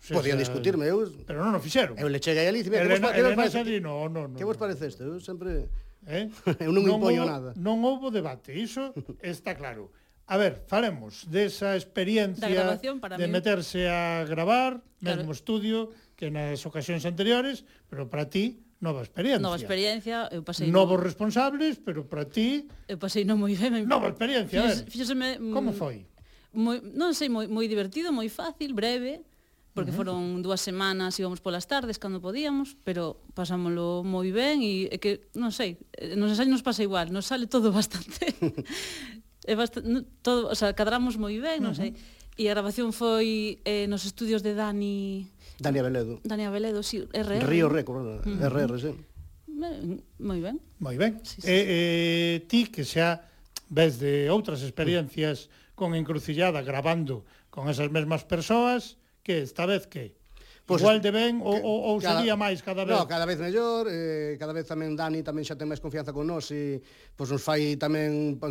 Se Podían discutirme, eu... Pero non o fixeron. Eu le cheguei ali e Elena, que vos, Elena parece? Sali, no, no, no, que vos parece isto? Eu sempre... Eh? eu non, non impoño houbo, nada. Non houbo debate, iso está claro. A ver, falemos desa experiencia de mí. meterse a gravar, claro. mesmo estudio, que nas ocasións anteriores, pero para ti nova experiencia. Nova experiencia, eu pasei novos no... responsables, pero para ti eu pasei non moi ben. Nova experiencia, a ver. Fíxoseme, mm, como foi? Moi, non sei, moi, moi divertido, moi fácil, breve, porque uh -huh. foron dúas semanas, íbamos polas tardes cando podíamos, pero pasámoslo moi ben e é que, non sei, eh, nos ensaios nos pasa igual, nos sale todo bastante é bastante, todo, o sea, cadramos moi ben, non uh -huh. sei. E a grabación foi eh, nos estudios de Dani... Dani Aveledo. Dani Aveledo, sí, RR. Río Record, uh -huh. RR, sí. Moi ben. Moi ben. Sí, sí. Eh, eh, ti que xa ves de outras experiencias con Encrucillada grabando con esas mesmas persoas, que esta vez que? Pues, Igual de ben ou, ou, ou sería máis cada vez? No, cada vez mellor, eh, cada vez tamén Dani tamén xa ten máis confianza con nós e pois nos fai tamén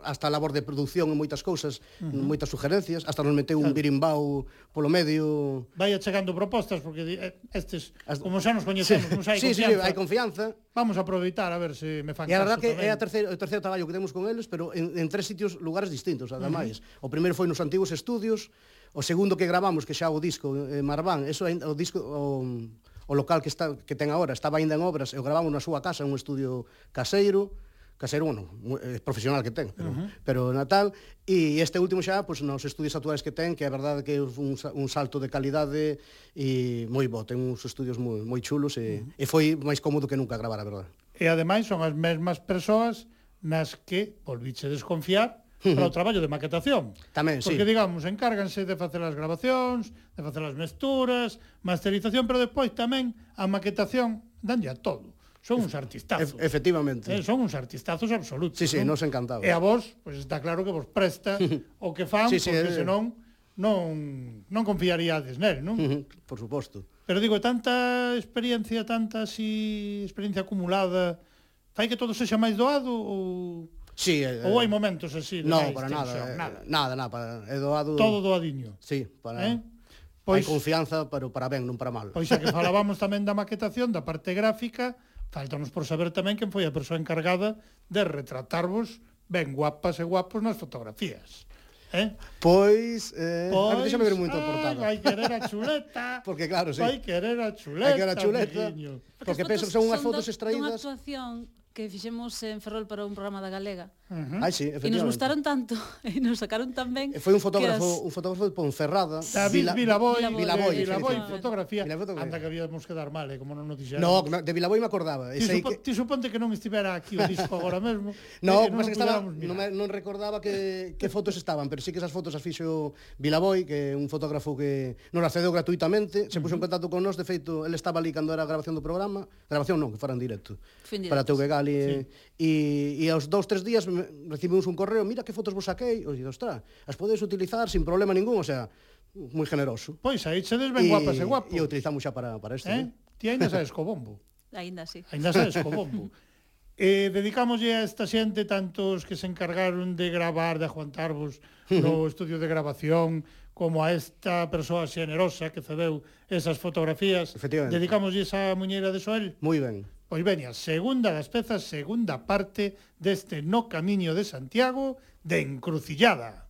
hasta a labor de produción e moitas cousas, uh -huh. moitas sugerencias, hasta nos meteu claro. un birimbau polo medio. Vai chegando propostas porque eh, estes As... como xa nos coñecemos, sí. nos hai sí, confianza. Sí, hai confianza. Vamos a aproveitar a ver se me fan E a verdad que tamén. é a terceiro, o terceiro traballo que temos con eles, pero en, en tres sitios, lugares distintos, ademais. Uh -huh. O primeiro foi nos antigos estudios, O segundo que gravamos, que xa o disco eh, Marván, eso o disco o, o local que está que ten agora, estaba aínda en obras, e o gravamos na súa casa, un estudio caseiro, caseiro, bueno, eh, profesional que ten, pero, uh -huh. pero Natal, e este último xa, pois, nos estudios actuais que ten, que é verdade que é un, un salto de calidade e moi bo, ten uns estudios moi, moi chulos e, uh -huh. e foi máis cómodo que nunca gravar, a verdade. E ademais son as mesmas persoas nas que volviche desconfiar para o traballo de maquetación. Tamén, Porque, sí. digamos, encárganse de facer as grabacións, de facer as mesturas, masterización, pero despois tamén a maquetación danlle a todo. Son uns artistazos. E efectivamente. Eh, son uns artistazos absolutos. Sí, sí, non? nos encantaba. E a vos, pois pues, está claro que vos presta o que fan, sí, sí, porque eh, senón non non confiaríades nel, non? Por suposto. Pero digo, tanta experiencia, tanta así experiencia acumulada, fai que todo sexa máis doado ou Sí, eh, Ou hai momentos así de No, para nada, eh, nada. Nada, nada, para, é doado. Todo doadiño. Sí, para eh? Pois, hai confianza, pero para ben, non para mal. Pois xa que falábamos tamén da maquetación, da parte gráfica, faltanos por saber tamén quen foi a persoa encargada de retratarvos ben guapas e guapos nas fotografías. Eh? Pois, eh, pois, a ver, déxame ver moito a pois, portada. Ah, vai querer a chuleta. Porque claro, sí. Vai querer a chuleta. Vai querer a chuleta. Porque, porque penso que son unhas fotos extraídas. Unha actuación que fixemos en Ferrol para un programa da Galega. Uh -huh. Ai, sí, E nos gustaron tanto, e nos sacaron tan ben. E foi un fotógrafo, as... un fotógrafo de Ponferrada, David Vilaboi, Vilaboi, Vilaboi, fotografía, fotografía. Anda que habíamos que dar mal, eh, como non nos dixeron. No, de Vilaboi me acordaba. Ti, supo, que... ti suponte que non estivera aquí o disco agora mesmo. no, eh, non, que estaba, non, me, non recordaba que, que fotos estaban, pero sí que esas fotos as fixo Vilaboi, que é un fotógrafo que nos accedeu gratuitamente, se puxo en contacto con nós, de feito, el estaba ali cando era a grabación do programa, grabación non, que fora en directo, para para TVG ali. Sí. E, e aos dous, tres días recibimos un correo, mira que fotos vos saquei, e digo, ostra, as podedes utilizar sin problema ningún, o sea, moi generoso. Pois aí chedes ben guapas e guapos. E utilizamos xa para, para isto. Eh? eh? Ti ainda sabes co bombo. Ainda sí. Ainda sabes co bombo. Eh, dedicámoslle a esta xente tantos que se encargaron de gravar, de aguantarvos no estudio de grabación, como a esta persoa xenerosa que cedeu esas fotografías. Efectivamente. Dedicámoslle esa muñeira de Soel. Moi ben. Pois veña, segunda das pezas, segunda parte deste No Camiño de Santiago de Encrucillada.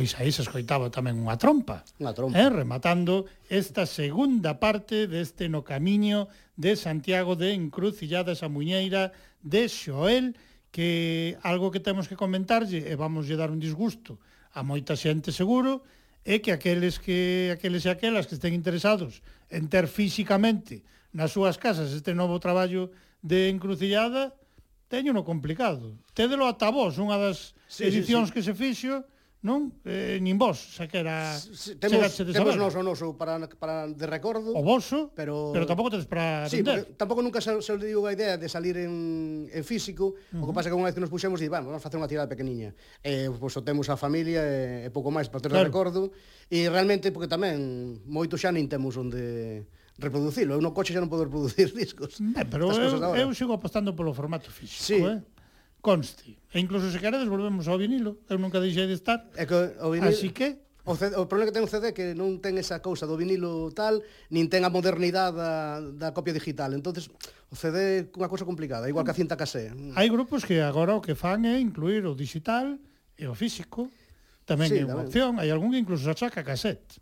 pois aí se escoitaba tamén unha trompa. Unha trompa. Eh, rematando esta segunda parte deste No Camiño de Santiago de Encrucillada esa Muñeira de Xoel, que algo que temos que comentarlle e vamos lle dar un disgusto a moita xente seguro, é que aqueles que aqueles e aquelas que estén interesados en ter físicamente nas súas casas este novo traballo de encrucillada, teño no complicado. Tédelo ata vos, unha das sí, edicións sí, sí. que se fixo, non? Eh, nin vos, era temos, temos nos o noso para, para de recordo. O voso, pero, pero tampouco tedes para sí, vender. tampouco nunca se, se digo a idea de salir en, en físico, uh -huh. o que pasa que unha vez que nos puxemos, di, vamos, vamos facer unha tirada pequeniña. Eh, pois o temos a familia e eh, pouco máis para ter claro. recordo. E realmente, porque tamén moito xa nin temos onde reproducilo. Eu no coche xa non podo reproducir discos. Eh, pero eu, eu sigo apostando polo formato físico, sí. eh? conste. E incluso se queredes volvemos ao vinilo, eu nunca deixei de estar. É que o vinilo... Así que O, CD, o problema que ten o CD é que non ten esa cousa do vinilo tal, nin ten a modernidade da, da copia digital. entonces o CD é unha cousa complicada, igual que a cinta casé. Hai grupos que agora o que fan é incluir o digital e o físico. Tamén sí, é unha opción. Hai algún que incluso se achaca cassette.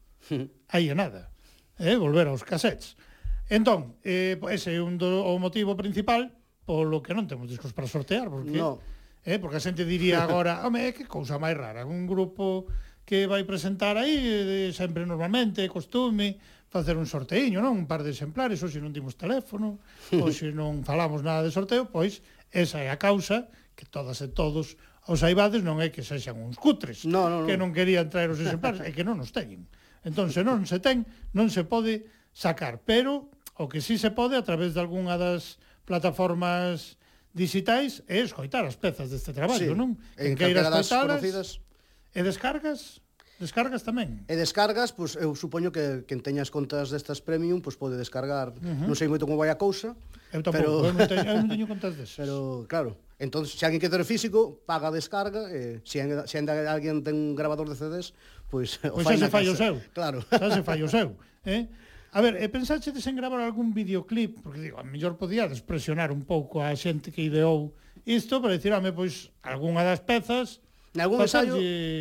Aí é nada. Eh, volver aos cassettes. Entón, eh, ese é un do, o motivo principal polo que non temos discos para sortear, porque no. eh, porque a xente diría agora, home, que cousa máis rara, un grupo que vai presentar aí sempre normalmente, costume, facer un sorteiño, non? Un par de exemplares, ou se non dimos teléfono, ou se non falamos nada de sorteo, pois esa é a causa que todas e todos os aibades non é que sexan uns cutres, no, no, no. que non querían traer os exemplares, é que non os teñen. Entón, se non se ten, non se pode sacar, pero o que sí se pode a través de algunha das plataformas digitais e escoitar as pezas deste traballo, sí. non? En que queiras escoitalas conocidas. e descargas Descargas tamén? E descargas, pois eu supoño que quen teña as contas destas premium, pois pode descargar. Uh -huh. Non sei moito como vai a cousa. Eu tampouco, pero... eu non teño, eu non teño contas desas. Pero, claro, entón, se alguén quer ter físico, paga a descarga, e se, se ainda alguén ten un grabador de CDs, pois... Pois xa se fai o seu. Claro. Xa se fai o seu, eh? A ver, e pensaxedes en gravar algún videoclip? Porque digo, a mellor podía presionar un pouco a xente que ideou isto para dicir, pois, algunha das pezas Nalgún ensayo,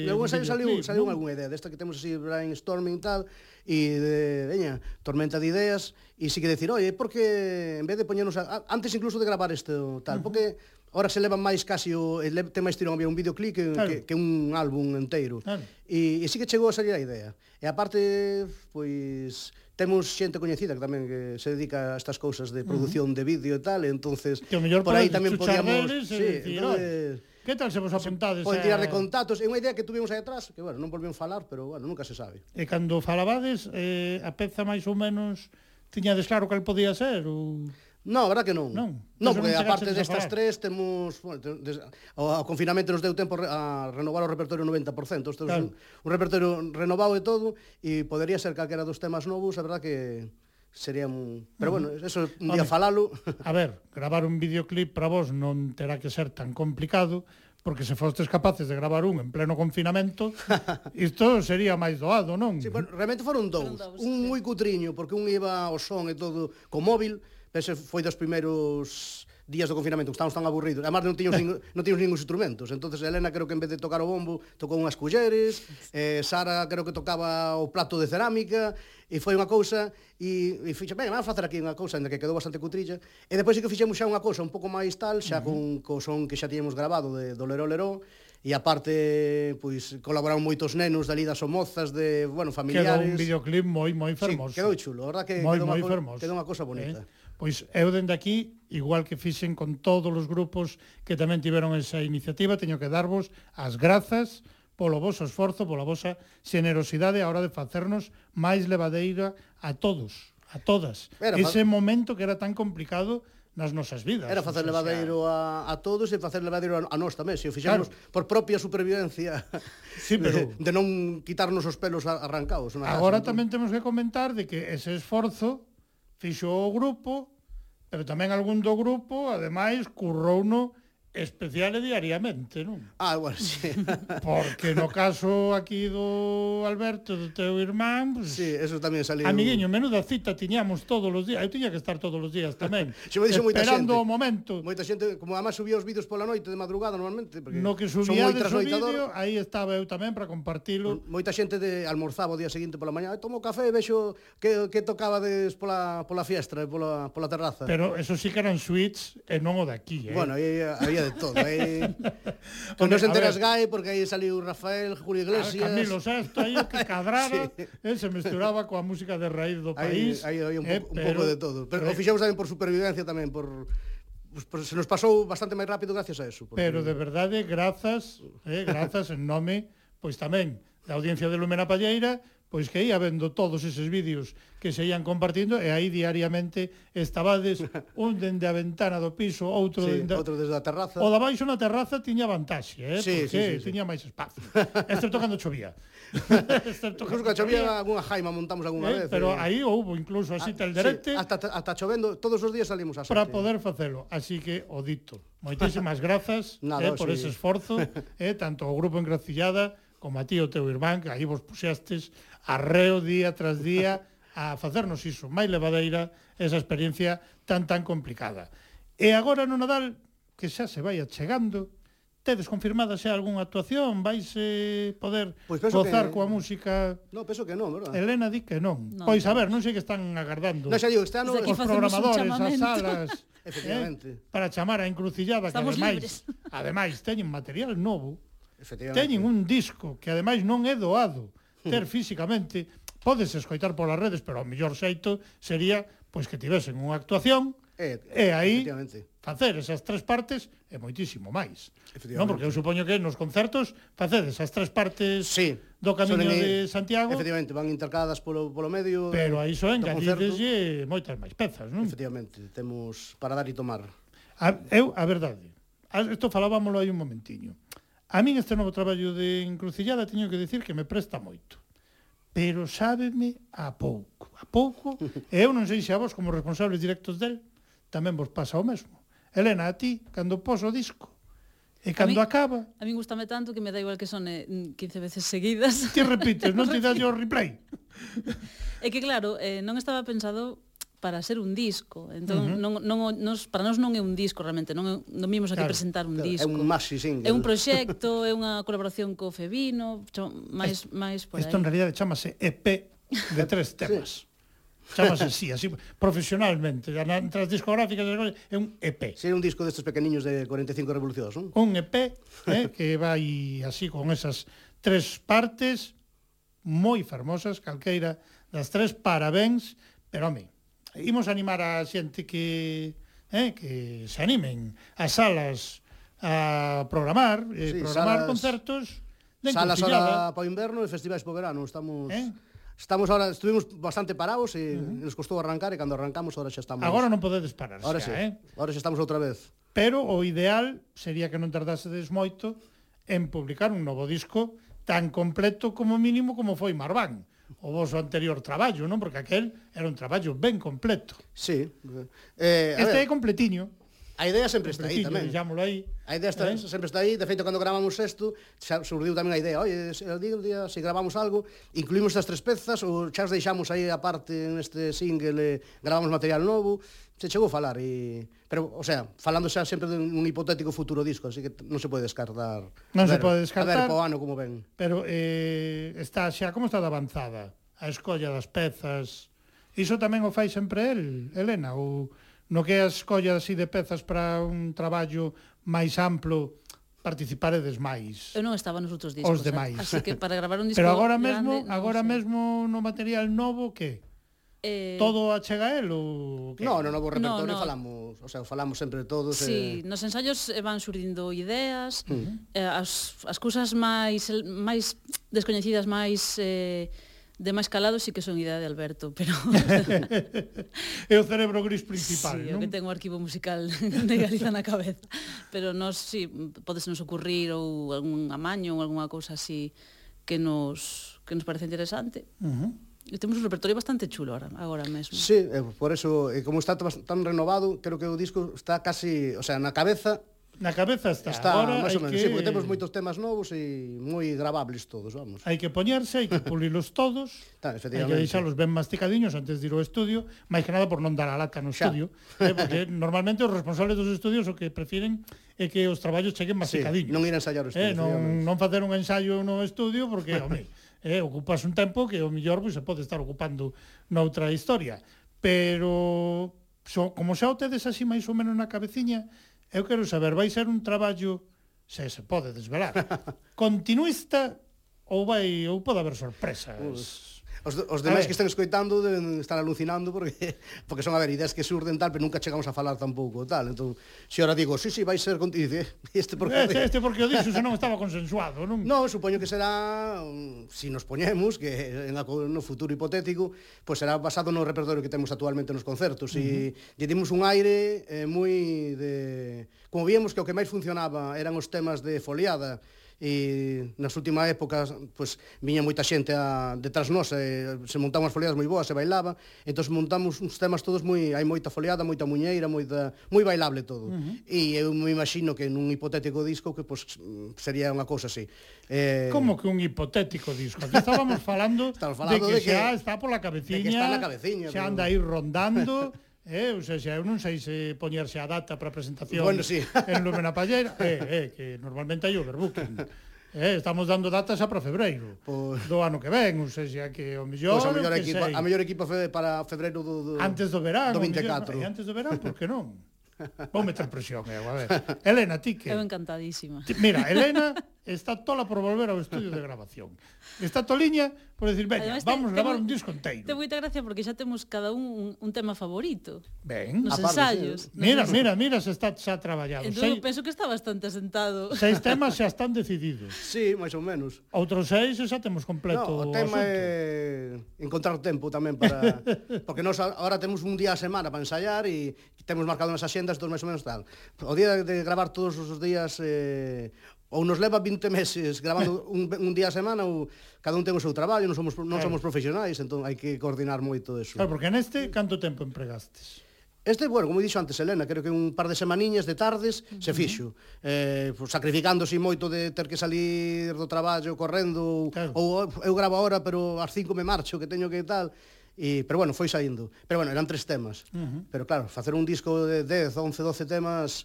nalgún ensayo saliu, saliu ¿no? algunha idea desta que temos así brainstorming tal e de, veña, tormenta de ideas e si que decir, "Oye, porque en vez de poñernos a, antes incluso de gravar isto tal, uh -huh. porque Ora se leva máis casi o eh, ten máis tirón había un videoclip que, claro. que, que un álbum enteiro. Claro. E, e sí que chegou a salir a idea. E aparte, pois temos xente coñecida que tamén que se dedica a estas cousas de produción uh -huh. de vídeo e tal, e entonces que por aí tamén podíamos, sí, decir, entonces. Que tal se vos apuntades? Pois, Poden tirar de contactos. É unha idea que tuvimos aí atrás, que, bueno, non volvemos falar, pero, bueno, nunca se sabe. E cando falabades, eh, a peza máis ou menos tiñades claro cal podía ser? Ou... Non, verdad que non. Non, non porque non aparte destas tres temos, bueno, des, o, o confinamento nos deu tempo a renovar o repertorio 90%, isto claro. un, un repertorio renovado e todo e podería ser calquera dos temas novos, a verdad que sería un... Pero bueno, eso un día Home, falalo. A ver, gravar un videoclip para vos non terá que ser tan complicado, porque se fostes capaces de gravar un en pleno confinamento, isto sería máis doado, non? Sí, bueno, realmente foron dous. Foron dous un sí. moi cutriño, porque un iba ao son e todo co móvil, Ese foi dos primeiros días do confinamento, que estábamos tan aburridos. Además, non tiñamos, non tiñamos ningún instrumentos. entonces Elena creo que en vez de tocar o bombo, tocou unhas culleres, eh, Sara creo que tocaba o plato de cerámica, e foi unha cousa, e, e fixe, ben, vamos facer aquí unha cousa, ainda que quedou bastante cutrilla. E depois sí que fixemos xa unha cousa un pouco máis tal, xa uh -huh. con co son que xa tiñemos grabado de Dolero Leró, e aparte pois colaboraron moitos nenos dali das Somozas de, bueno, familiares. Quedou un videoclip moi moi fermoso. Sí, quedou chulo, a verdad que moi, quedou, moi una, fermoso. quedou unha cousa eh? bonita. Eh? Pois eu dende aquí, igual que fixen con todos os grupos que tamén tiveron esa iniciativa, teño que darvos as grazas polo voso esforzo, pola vosa xenerosidade a hora de facernos máis levadeira a todos, a todas. Era, Ese momento que era tan complicado nas nosas vidas. Era facer levadeiro a, a todos e facer levadeiro a, a nós tamén, se o fixamos claro. por propia supervivencia sí, pero... de, de non quitarnos os pelos arrancados. Agora casa, tamén entón. temos que comentar de que ese esforzo fixo o grupo, pero tamén algún do grupo, ademais, currouno especiales diariamente, non? Ah, bueno, sí. Porque no caso aquí do Alberto, do teu irmán, pues, sí, eso tamén saliu. Amiguiño, menuda cita tiñamos todos os días. Eu tiña que estar todos os días tamén. Se me dixo moita xente. o momento. Moita xente, como además subía os vídeos pola noite de madrugada normalmente, porque No que subía de trasnoitador. vídeo, aí estaba eu tamén para compartilo. Moita xente de almorzaba o día seguinte pola mañá, tomo café e vexo que que tocaba des pola pola fiestra, pola pola terraza. Pero eso sí que eran suites e non o daqui, eh. Bueno, aí había de todo. Aí Tú non se enteras gai porque aí saliu Rafael, Julio ah, Iglesias. Camilo Sesto, aí o que cadrara, sí. eh, se mesturaba coa música de raíz do país. Aí, aí, aí un, eh, un pouco de todo. Pero eh, o fixemos tamén por supervivencia tamén, por pues, se nos pasou bastante máis rápido gracias a eso. Porque... Pero de verdade, grazas, eh, grazas en nome, pois tamén, da audiencia de Lumena Palleira, pois que ia vendo todos eses vídeos que se ian compartindo e aí diariamente estabades un dende a ventana do piso, outro sí, dende outro desde a terraza. O da baixo na terraza tiña vantaxe, eh? Sí, porque sí, sí, sí. tiña máis espazo. Excepto cando chovía. Excepto cando chovía algunha jaima montamos algunha eh? vez. Pero eh? aí houbo incluso así ah, telderete. Sí, hasta hasta chovendo todos os días salimos a Para poder facelo, así que o dito. Moitísimas grazas Nada, eh, por sí. ese esforzo, eh, tanto ao grupo Engracillada como a ti o teu irmán, que aí vos puxestes arreo día tras día a facernos iso máis levadeira esa experiencia tan tan complicada. E agora no Nadal, que xa se vai achegando, tedes confirmada xa algunha actuación? Vais eh, poder pois gozar que... coa música? No, penso que non, verdad? Elena di que non. non pois a ver, non sei que están agardando. Non xa digo, están pois os programadores, as salas... Eh, Efectivamente. Eh, para chamar a encrucillada Estamos que ademais, libres. ademais teñen material novo. Efectivamente. Teñen un disco que ademais non é doado ter físicamente, podes escoitar polas redes, pero o mellor xeito sería pois que tivesen unha actuación eh, e aí facer esas tres partes é moitísimo máis. Non, porque eu supoño que nos concertos facedes as tres partes sí, do camiño en, de Santiago. Efectivamente, van intercaladas polo, polo medio. Pero aí só engadideslle moitas máis pezas, non? Efectivamente, temos para dar e tomar. A, eu, a verdade, isto falábamolo aí un momentiño. A min este novo traballo de encrucillada teño que dicir que me presta moito pero sábeme a pouco, a pouco, e eu non sei se a vos como responsables directos del tamén vos pasa o mesmo. Elena, a ti, cando pos o disco, E cando a mí, acaba... A mí gustame tanto que me da igual que son 15 veces seguidas. Ti repites, non te das o replay. É que claro, eh, non estaba pensado para ser un disco. Entón uh -huh. non non nos para nós non é un disco realmente, non é, non vimos aquí claro, presentar un claro, disco. É un maxi single. É un proxecto, é unha colaboración co Febino, máis máis por aí. Isto en realidade chamase EP de tres temas. sí. Chamase así, así profesionalmente, entre as discográficas é un EP. Sería un disco destes pequeniños de 45 revolucións, non? Un EP, eh, que vai así con esas tres partes moi fermosas, calqueira das tres, parabéns, pero home, imos animar a xente que eh, que se animen as salas a programar, eh, sí, programar salas, concertos de Salas ahora para o inverno e festivais para o verano, estamos eh? Estamos ahora, estuvimos bastante parados e uh -huh. nos costou arrancar e cando arrancamos ahora xa estamos. Agora non podedes parar ahora xa, sí. eh? Ahora xa estamos outra vez. Pero o ideal sería que non tardasedes moito en publicar un novo disco tan completo como mínimo como foi Marván o voso anterior traballo, non? Porque aquel era un traballo ben completo. Sí. Eh, este ver, é completiño. A idea sempre está aí tamén. Deixámoslo aí. A idea está, eh? sempre está aí. De feito, cando gravamos isto, xa surdiu tamén a idea. Oi, el día, el día, se gravamos algo, incluímos estas tres pezas, ou xa deixamos aí a parte neste single, eh, gravamos material novo, se chegou a falar e pero o sea, falando xa sempre dun hipotético futuro disco, así que non se pode descartar. Non se pode descartar. A ver po ano como ven. Pero eh está xa como está de avanzada a escolla das pezas. Iso tamén o fai sempre el, Elena, ou no que a escolla así de pezas para un traballo máis amplo participaredes máis. Eu non estaba nos outros discos. Os demais. Eh? Así que para gravar un disco Pero agora mesmo, grande, agora sei. mesmo no material novo que Eh... Todo achega el él ou que? No, no novo repertorio no, no. falamos, o sea, falamos sempre todos. Sí, eh... nos ensaios eh, van surdindo ideas, uh -huh. eh, as, as cousas máis máis descoñecidas, máis eh, De máis calado sí que son idea de Alberto, pero... é o cerebro gris principal, sí, non? o que ten o arquivo musical de Galiza na cabeza. Pero nos, sí, podes nos ocurrir ou algún amaño ou algunha cousa así que nos, que nos parece interesante. Uh -huh. E temos un repertorio bastante chulo agora, agora mesmo. Sí, eh, por eso, eh, como está tan renovado, creo que o disco está casi, o sea, na cabeza Na cabeza está. Está, Agora, máis ou menos, que... sí, porque temos moitos temas novos e moi gravables todos, vamos. Hai que poñerse, hai que pulilos todos, tá, hai que deixalos ben masticadiños antes de ir ao estudio, máis que nada por non dar a lata no estudio, xa. eh, porque normalmente os responsables dos estudios o que prefiren é que os traballos cheguen masticadiños. Sí, non ir a ensayar o estudio. Eh, non, non facer un ensayo no estudio, porque, home, eh, ocupas un tempo que o mellor pois, se pode estar ocupando noutra historia. Pero, so, como xa o tedes así máis ou menos na cabeciña, Eu quero saber, vai ser un traballo se se pode desvelar. Continuista ou vai ou pode haber sorpresas? Uf. Os, os demais que están escoitando deben estar alucinando porque porque son a ver ideas que surden tal, pero nunca chegamos a falar tampouco, tal. Entón, se ora digo, "Sí, sí, vai ser con dice, este porque este, este porque o dixo, se non estaba consensuado, non? Non, supoño que será se si nos poñemos que en a, no futuro hipotético, pois pues será basado no repertorio que temos actualmente nos concertos e uh -huh. lle dimos un aire eh, moi de como víamos que o que máis funcionaba eran os temas de foliada e nas últimas épocas pois, viña moita xente a, detrás nos e, se montaban as foliadas moi boas, se bailaba, entón montamos uns temas todos moi, hai moita foliada, moita muñeira, moita, moi bailable todo. Uh -huh. E eu me imagino que nun hipotético disco que pois, sería unha cousa así. Eh... Como que un hipotético disco? Aquí estábamos falando, estábamos falando de, que, de que xa está pola cabeciña, que está na cabeciña, xa anda aí rondando, Eh, ou seja, eu non sei se poñerse a data para a presentación bueno, sí. en Lumena Pallera, eh, eh, que normalmente hai overbooking. Eh, estamos dando datas a para febreiro pues... do ano que ven, ou sea, que o mellor, pois pues a mellor equipa, sei, a mellor equipa fe, para febreiro do, do antes do verán, do 24. Mellor, antes do verán, por que non? Vou meter presión, eu, a ver. Elena, ti que? Eu encantadísima. Mira, Elena está tola por volver ao estudio de grabación. Está toliña por decir, veña, Además, vamos te, gravar te, un disco inteiro. Te moita gracia porque xa temos cada un un, un tema favorito. Ben, nos aparte, ensayos. Sí. Mira, nos... mira, mira, se está xa traballado. Entón, seis, penso que está bastante asentado. Seis temas xa están decididos. Sí, máis ou menos. Outros seis xa temos completo no, o tema asunto. é encontrar tempo tamén para porque nós agora temos un día a semana para ensaiar e temos marcado nas axendas dos máis ou menos tal. O día de gravar todos os días eh, ou nos leva 20 meses gravando un, un día a semana ou cada un ten o seu traballo, non somos non somos profesionais, entón hai que coordinar moito eso. Claro, porque neste canto tempo empregastes? Este, bueno, como dixo antes Helena, creo que un par de semaniñas de tardes uh -huh. se fixo, eh, pues, sacrificándose moito de ter que salir do traballo correndo claro. ou eu gravo agora, pero ás 5 me marcho que teño que tal. E, pero bueno, foi saindo. Pero bueno, eran tres temas. Uh -huh. Pero claro, facer un disco de 10, 11, 12 temas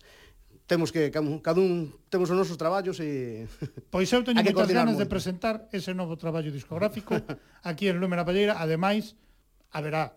temos que cada un temos os nosos traballos e Pois eu teño moitas ganas moito. de presentar ese novo traballo discográfico aquí en Lume na Palleira, ademais haberá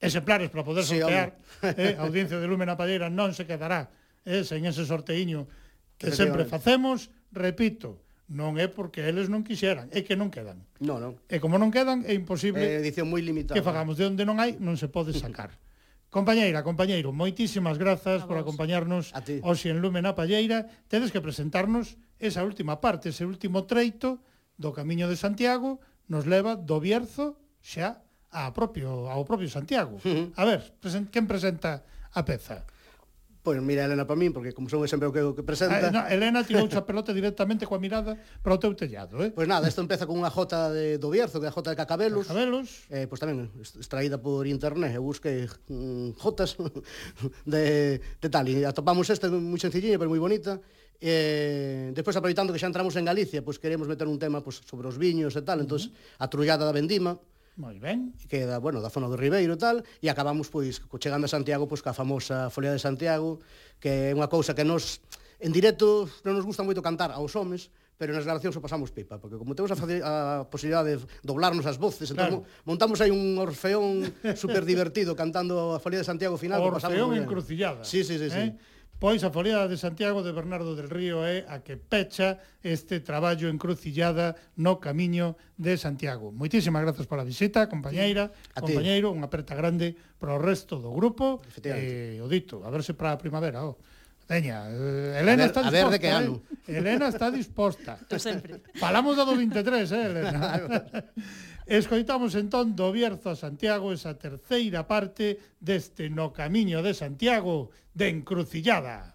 exemplares para poder sí, sortear, eh, a audiencia de Lume na Palleira non se quedará eh, sen ese sorteiño que sempre facemos, repito, non é porque eles non quixeran, é que non quedan. No, non. E como non quedan, é imposible eh, edición moi limitada. que fagamos de onde non hai, non se pode sacar. Compañeira, compañeiro, moitísimas grazas por acompañarnos hoxe en Lumen a Palleira. Tedes que presentarnos esa última parte, ese último treito do Camiño de Santiago, nos leva do Bierzo xa a propio, ao propio Santiago. Uh -huh. A ver, presen, quen presenta a peza? Pois mira Elena para min, porque como son sempre o que, o que eh, presenta... Eh, no, Elena tirou a pelota directamente coa mirada para o teu tellado, eh? Pois nada, isto empeza con unha jota de, do Bierzo, que é a jota de Cacabelos. Cacabelos. Eh, pois tamén extraída por internet, eu busquei mm, jotas de, de tal, e atopamos esta moi sencillinha, pero moi bonita. Eh, despois aproveitando que xa entramos en Galicia, pois queremos meter un tema pois, sobre os viños e tal, entón uh -huh. a trullada da vendima, Moi ben. Que da, bueno, da zona do Ribeiro e tal, e acabamos pois chegando a Santiago pois ca famosa Folia de Santiago, que é unha cousa que nos en directo non nos gusta moito cantar aos homes, pero nas grabacións o pasamos pipa, porque como temos a, faci a posibilidade de doblarnos as voces, entón, claro. entón montamos aí un orfeón super divertido cantando a Folia de Santiago final, orfeón pasamos Orfeón encrucillada. Sí, sí, sí, eh? sí. Pois a Foliada de Santiago de Bernardo del Río é a que pecha este traballo encrucillada no camiño de Santiago. Moitísimas grazas pola visita, compañeira, a compañeiro, unha aperta grande para o resto do grupo. E, eh, o dito, a verse para a primavera, oh. Teña, eh, Elena a ver, está disposta. A ver de que ano. Eh? Elena está disposta. Tú sempre. Falamos do 23, eh, Elena. Escoitamos entón do Bierzo a Santiago esa terceira parte deste No Camiño de Santiago de Encrucillada.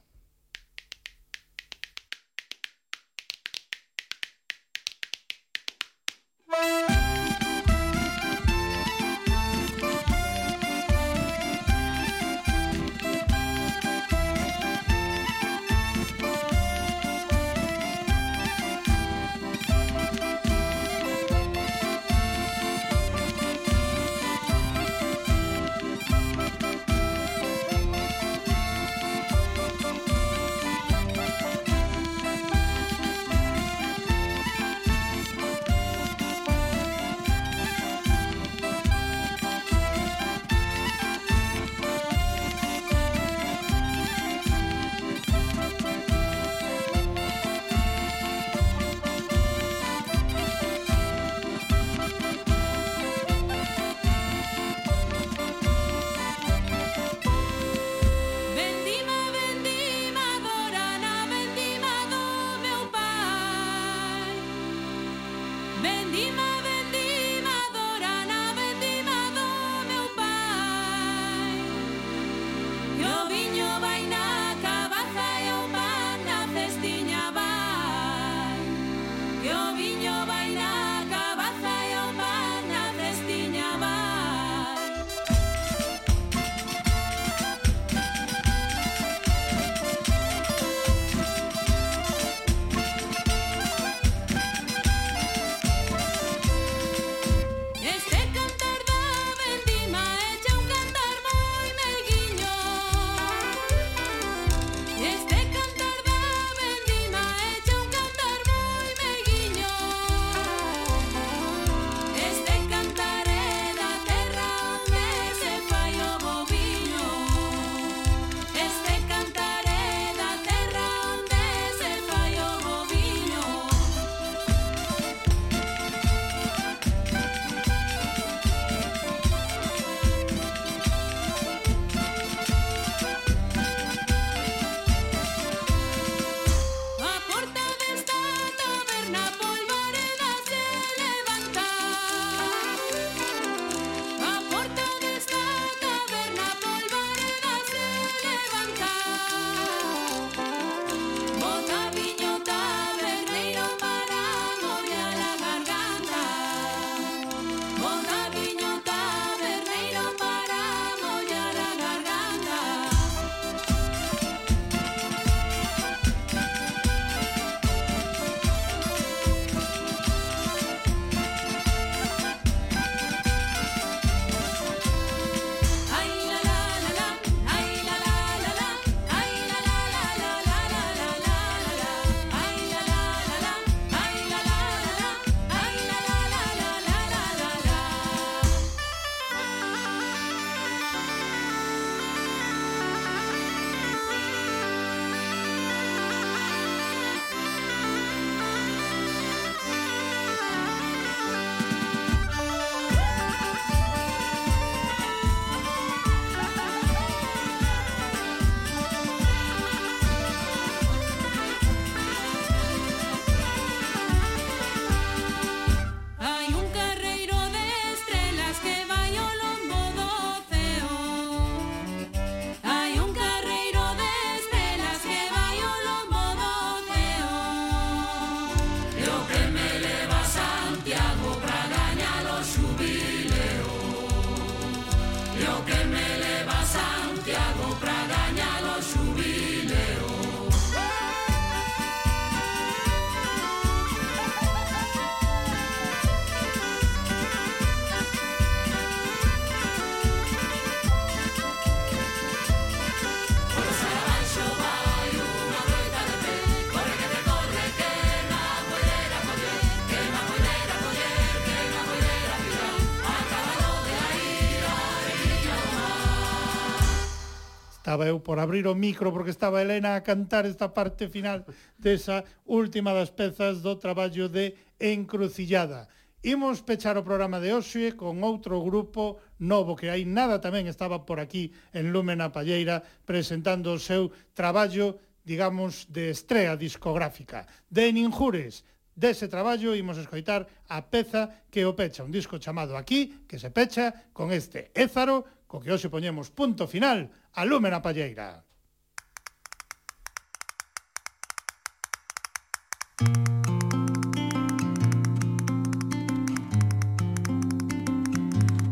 Estaba eu por abrir o micro porque estaba Elena a cantar esta parte final desa última das pezas do traballo de Encrucillada. Imos pechar o programa de hoxe con outro grupo novo que hai nada tamén estaba por aquí en Lúmena Palleira presentando o seu traballo, digamos, de estrela discográfica. De Ninjures, dese traballo imos escoitar a peza que o pecha, un disco chamado aquí, que se pecha con este Ézaro, co que hoxe poñemos punto final a Lume na Palleira.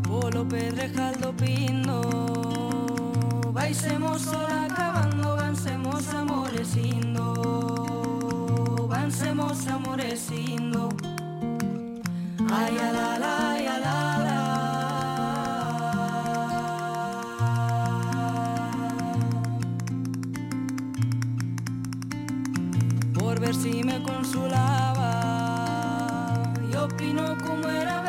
Polo pedrejal do pino Vaisemos sola acabando Vansemos amores indo Vansemos amores indo Ay, ala, ala, ay, ala, por ver si me consolaba. Yo opino como era.